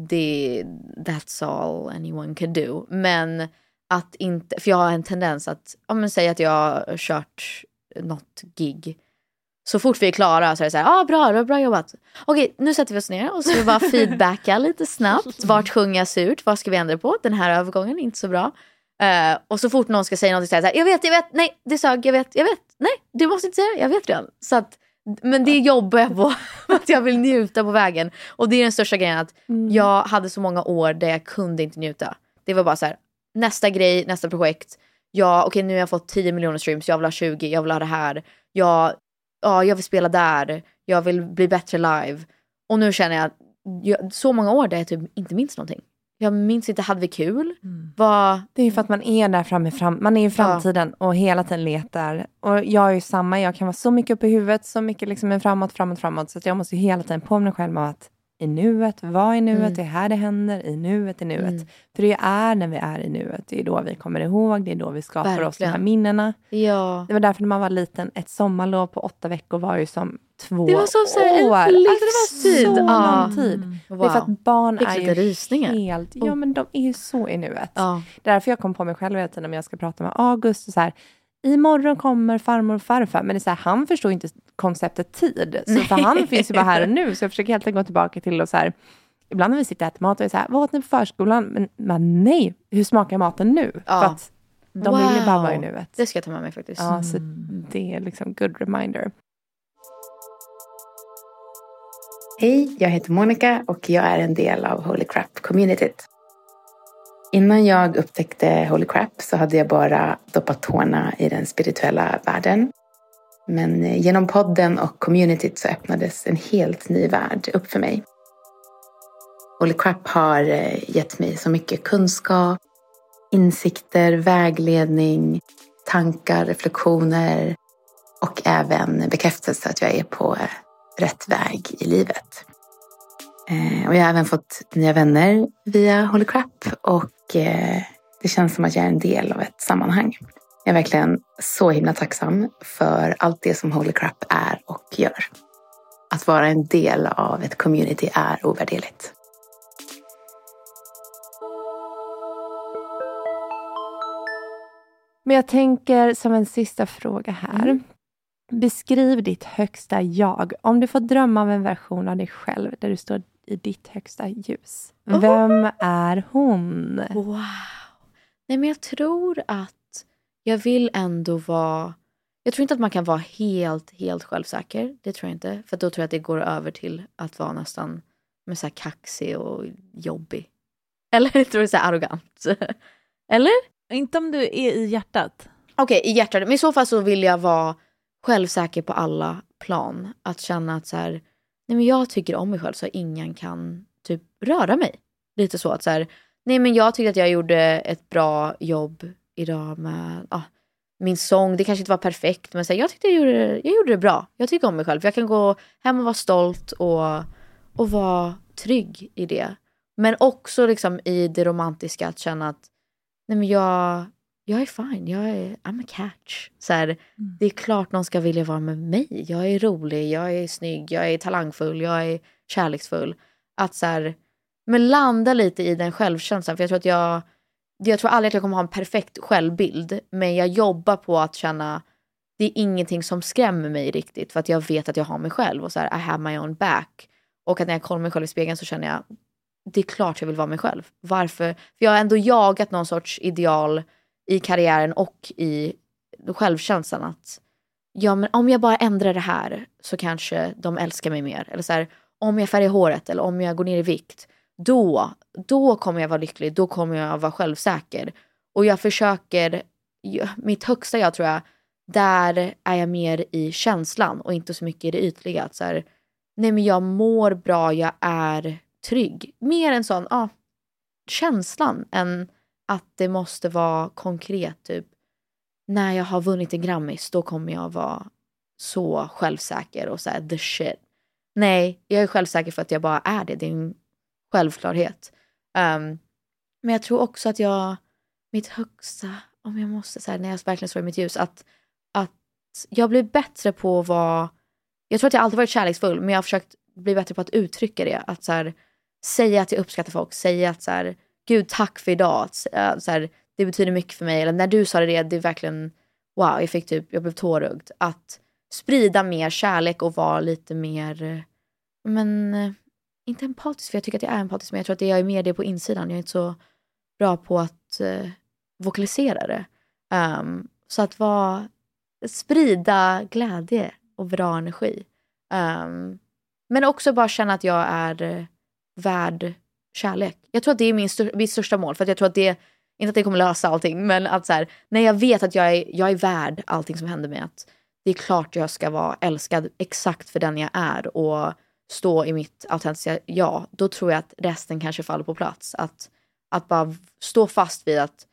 det, that's all anyone can do. Men att inte, för jag har en tendens att, om man säger att jag har kört något gig. Så fort vi är klara så är det så här, ah, bra, bra, bra jobbat. Okej, nu sätter vi oss ner och så bara feedbacka lite snabbt. Vart sjunger jag surt? Vad ska vi ändra på? Den här övergången är inte så bra. Eh, och så fort någon ska säga någonting så här, så här, jag vet, jag vet, nej, det sög, jag vet, jag vet, nej, du måste inte säga det, jag vet redan. Så att, men det jobbar jag på, att jag vill njuta på vägen. Och det är den största grejen, att jag hade så många år där jag kunde inte njuta. Det var bara så här, nästa grej, nästa projekt, ja, okej nu har jag fått 10 miljoner streams, jag vill ha 20, jag vill ha det här, jag, ja, jag vill spela där, jag vill bli bättre live. Och nu känner jag, jag så många år där jag typ inte minns någonting. Jag minns inte, hade vi kul? Vad... Det är ju för att man är där framme, fram, man är i framtiden och hela tiden letar. Och jag är ju samma, jag kan vara så mycket uppe i huvudet, så mycket liksom framåt, framåt, framåt. Så att jag måste ju hela tiden påminna mig själv om att i nuet, vad i nuet, Mm. det är här det händer, i nuet, i nuet. Mm. För det är när vi är i nuet, det är då vi kommer ihåg, det är då vi skapar oss de här Verkligen. minnena. Ja. Det var därför när man var liten, ett sommarlov på åtta veckor var ju som två Det var som så här en år. Alltså, livstid. det var så Ja. lång tid. Det är Wow. för att barn Fick är ju rysningar. helt, ja men de är ju så i nuet. Ja. Det är därför jag kom på mig själv hela tiden om jag ska prata med August. Och så här, Imorgon kommer farmor och farfar. Men det är så här, han förstår inte konceptet tid. Så för han finns ju bara här och nu. Så jag försöker helt enkelt gå tillbaka till och så här, Ibland när vi sitter och äter mat och är så här, vad åt ni på förskolan? Men, men nej, hur smakar maten nu? Ja. För att de vill ju bara Wow. vara i nuet. Det ska jag ta med mig faktiskt. Ja, så det är liksom good reminder. Hej, jag heter Monica och jag är en del av Holy Crap-communityt. Innan jag upptäckte Holy Crap så hade jag bara doppat tårna i den spirituella världen. Men eh, genom podden och communityt så öppnades en helt ny värld upp för mig. Holy Crap har eh, gett mig så mycket kunskap, insikter, vägledning, tankar, reflektioner och även bekräftelse att jag är på eh, rätt väg i livet. Eh, och jag har även fått nya vänner via Holy Crap och eh, det känns som att jag är en del av ett sammanhang. Jag är verkligen så himla tacksam för allt det som Holy Crap är och gör. Att vara en del av ett community är ovärderligt. Men jag tänker som en sista fråga här. Mm. Beskriv ditt högsta jag. Om du får drömma om en version av dig själv där du står i ditt högsta ljus. Oh. Vem är hon? Wow. Nej men jag tror att jag vill ändå vara... jag tror inte att man kan vara helt, helt självsäker. Det tror jag inte. För då tror jag att det går över till att vara nästan med så här kaxig och jobbig. Eller tror du så här arrogant? Eller? Inte om du är i hjärtat. Okej, i hjärtat. Men i så fall så vill jag vara självsäker på alla plan. Att känna att så här, nej men jag tycker om mig själv så ingen kan typ röra mig. Lite så att så här, nej men jag tycker att jag gjorde ett bra jobb idag med ah, min sång. Det kanske inte var perfekt men så här, jag tyckte jag gjorde, jag gjorde det bra. Jag tycker om mig själv. Jag kan gå hem och vara stolt och, och vara trygg i det. Men också liksom i det romantiska att känna att nej men jag, jag är fine, jag är I'm a catch. Så här, mm. Det är klart någon ska vilja vara med mig. Jag är rolig, jag är snygg, jag är talangfull, jag är kärleksfull. Att så här, men landa lite i den självkänslan. För jag tror att jag, jag tror aldrig att jag kommer ha en perfekt självbild. Men jag jobbar på att känna, det är ingenting som skrämmer mig riktigt. För att jag vet att jag har mig själv och så här, I have my own back. Och att när jag kollar mig själv i spegeln så känner jag, det är klart jag vill vara mig själv. Varför? För jag har ändå jagat någon sorts ideal i karriären och i självkänslan att ja, men om jag bara ändrar det här så kanske de älskar mig mer. Eller så här, om jag färgar håret eller om jag går ner i vikt. Då, då kommer jag vara lycklig, då kommer jag vara självsäker. Och jag försöker, mitt högsta jag tror jag, där är jag mer i känslan och inte så mycket i det ytliga. Att så här, nej men jag mår bra, jag är trygg. Mer en sån, ja, känslan än att det måste vara konkret. Typ när jag har vunnit en Grammis, då kommer jag vara så självsäker och så the shit. Nej, jag är självsäker för att jag bara är det. Det är en självklarhet. Um, men jag tror också att jag, mitt högsta, om jag måste, säga när jag verkligen står i mitt ljus, att, att jag blir bättre på att vara, jag tror att jag alltid varit kärleksfull, men jag har försökt bli bättre på att uttrycka det. Att så här, säga att jag uppskattar folk, säga att så här, gud tack för idag, eh, så här, det betyder mycket för mig. Eller när du sa det, det är verkligen, wow, jag fick typ, jag blev tårögd. Att sprida mer kärlek och vara lite mer, eh, men eh, inte empatisk, för jag tycker att jag är empatisk, men jag tror att jag är mer det på insidan. Jag är inte så bra på att uh, vokalisera det. Um, så att vara, sprida glädje och bra energi. Um, men också bara känna att jag är värd kärlek. Jag tror att det är min stör, mitt största mål. För att jag tror att det, inte att det kommer lösa allting, men att så här, när jag vet att jag är, jag är värd allting som händer mig. Att det är klart jag ska vara älskad exakt för den jag är och stå i mitt autentiska jag. Då tror jag att resten kanske faller på plats. Att, att bara stå fast vid att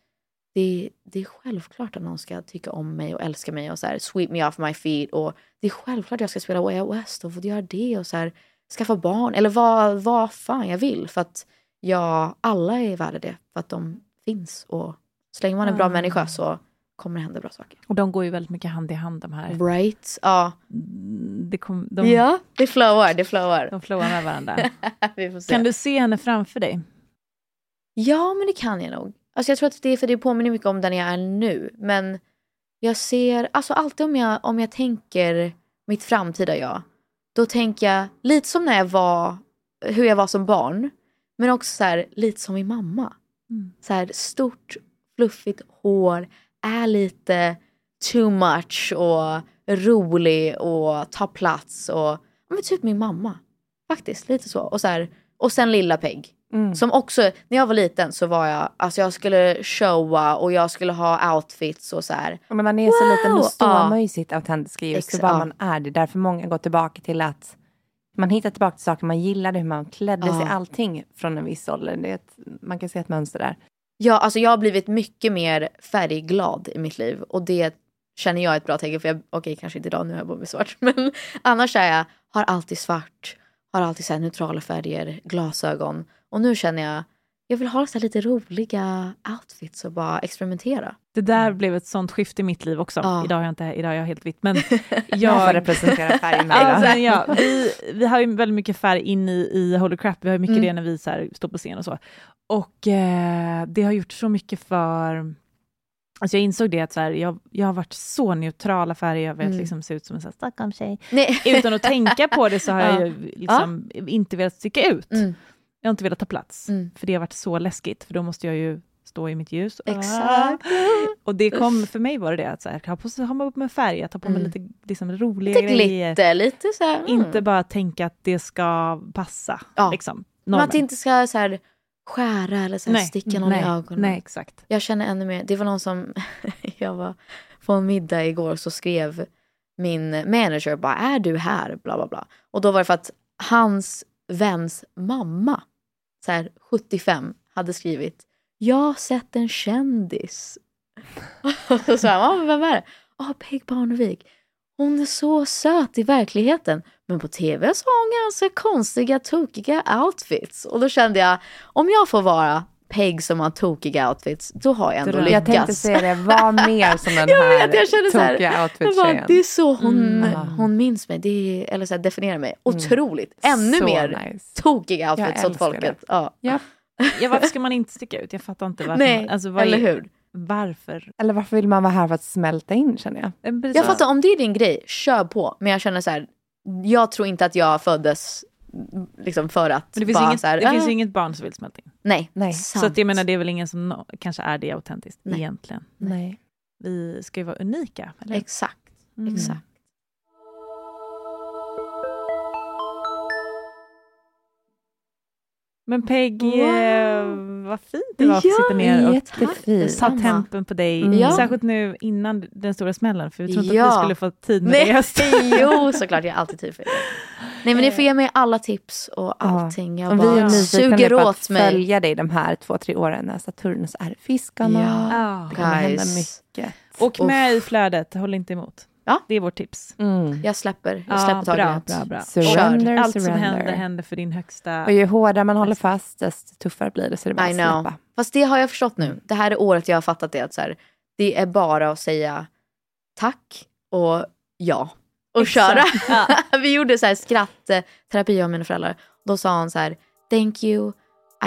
det, det är självklart att någon ska tycka om mig och älska mig och så här, sweep me off my feet. Och det är självklart att jag ska spela Way Out West och få göra det och så här, skaffa barn eller vad, vad fan jag vill. För att jag, alla är värda det för att de finns. Och så länge man är en bra människa så kommer det hända bra saker. Och de går ju väldigt mycket hand i hand de här. Right, ja. Mm, det kom, de, ja, det flowar, det flowar. De flowar med varandra. kan du se henne framför dig? Ja, men det kan jag nog. Alltså jag tror att det är för det påminner mycket om den jag är nu. Men jag ser, alltså alltid om jag, om jag tänker mitt framtida jag, då tänker jag lite som när jag var, hur jag var som barn. Men också så här, lite som min mamma. Mm. Så här, stort, fluffigt hår, är lite too much och rolig och tar plats. Och, men typ min mamma. Faktiskt, lite så. Och, så här, och sen lilla Peg. Mm. Som också, när jag var liten så var jag, alltså jag skulle showa och jag skulle ha outfits och så här. Men man är wow! så liten, då står ja. man ju sitt autentiska ljus, så bara man är det. Därför många går tillbaka till att man hittar tillbaka till saker man gillade, hur man klädde ja. sig, allting från en viss ålder. Det ett, man kan se ett mönster där. Ja, alltså jag har blivit mycket mer färgglad i mitt liv och det känner jag är ett bra tecken för jag, okej okay, kanske inte idag, nu har jag på mig svart, men annars är jag, har alltid svart, har alltid så neutrala färger, glasögon och nu känner jag, jag vill ha så lite roliga outfits och bara experimentera. Det där blev ett sånt skifte i mitt liv också. Ja. Idag, har jag inte, idag är jag helt vitt. Men jag, får representera färg med alltså, ja, vi, vi har ju väldigt mycket färg in i, i Holy Crap. Vi har mycket mm. det när vi så här, står på scen och så. Och eh, det har gjort så mycket för Alltså jag insåg det att så här, jag, jag har varit så neutrala färger, jag vet mm. liksom se ut som en Stockholmstjej. Utan att tänka på det så har ja. jag liksom ja. inte velat sticka ut. Mm. Jag har inte velat ta plats, mm. för det har varit så läskigt, för då måste jag ju stå i mitt ljus. Exakt. Och det kom, för mig var det det att så här, ha, på, ha mig upp med färg, ta på mig Mm. lite liksom, roliga Lite grejer. glitter, lite så här. mm. Inte bara tänka att det ska passa. Ja. Liksom, Men att det inte ska så här, skära eller så här, Nej, sticka någon nej, i ögonen. Nej, exakt. Jag känner ännu mer, det var någon som, jag var på en middag igår så skrev min manager bara, är du här? Bla bla bla. Och då var det för att hans väns mamma, så här 75, hade skrivit, jag har sett en kändis. Och så sa han, vem är det? Ja, Peg Parnevik. Hon är så söt i verkligheten. Men på tv så har hon ganska konstiga, tokiga outfits. Och då kände jag, om jag får vara Peg som har tokiga outfits, då har jag ändå Dröm. lyckats. Jag tänkte säga det, var mer som den Jag här vet, jag känner här, tokiga bara, outfit-tjejen. det är så hon, Mm. hon minns mig, det är, eller så här, definierar mig. Otroligt. Ännu Så mer nice. tokiga outfits Jag åt folket. Ja. Ja. Ja, varför ska man inte sticka ut? Jag fattar inte varför. Nej, man, alltså, vad eller är- hur? Varför? Eller varför vill man vara här för att smälta in känner jag? Precis. Jag fattar, om det är din grej, kör på. Men jag känner så här, jag tror inte att jag föddes mm, liksom för att Men det finns, bara inget, så här, det finns "Ah." ju inget barn som vill smälta in. Nej, Nej. sant. Så att jag menar, det är väl ingen som nå- kanske är det autentiskt Nej. egentligen. Nej. Vi ska ju vara unika. Eller? Exakt, Mm. exakt. Men Peg, Wow. eh, vad fint det var att Ja, sitta ner och Jättefint. ta tempen på dig. Mm. Ja. Särskilt nu innan den stora smällen, för vi trodde att Ja. vi skulle få tid med det i Nej, höst. jo såklart, jag har alltid tid för det. Nej men ni får ge mig alla tips och allting. Jag Och vi är bara suger åt att mig. följa dig de här två, tre åren när Saturnus är fiskarna. Ja. Det kommer hända mycket. Och med i flödet, håll inte emot. Ja. Det är vårt tips. Mm. Jag släpper, jag Ja, släpper bra, taget. bra, bra. Surrender, Och allt som surrender. händer, händer för din högsta... Och ju hårdare man håller fast, desto tuffare blir det. Så det är bara I att know. släppa. Fast det har jag förstått nu. Det här är året jag har fattat det. Att så här, det är bara att säga tack och ja. Och köra. Vi gjorde så här skrattterapi och mina föräldrar. Då sa hon så här, thank you,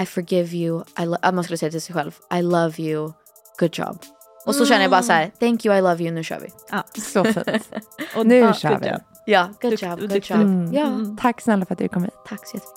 I forgive you, I man skulle säga till sig själv, I love you, good job. Och så känner jag bara så här, thank you, I love you, nu kör vi. Så fint. Och Nu ja, kör vi. job. Ja, good job, good job. Mm. Ja, Tack snälla för att du kom hit. tack så jättemycket.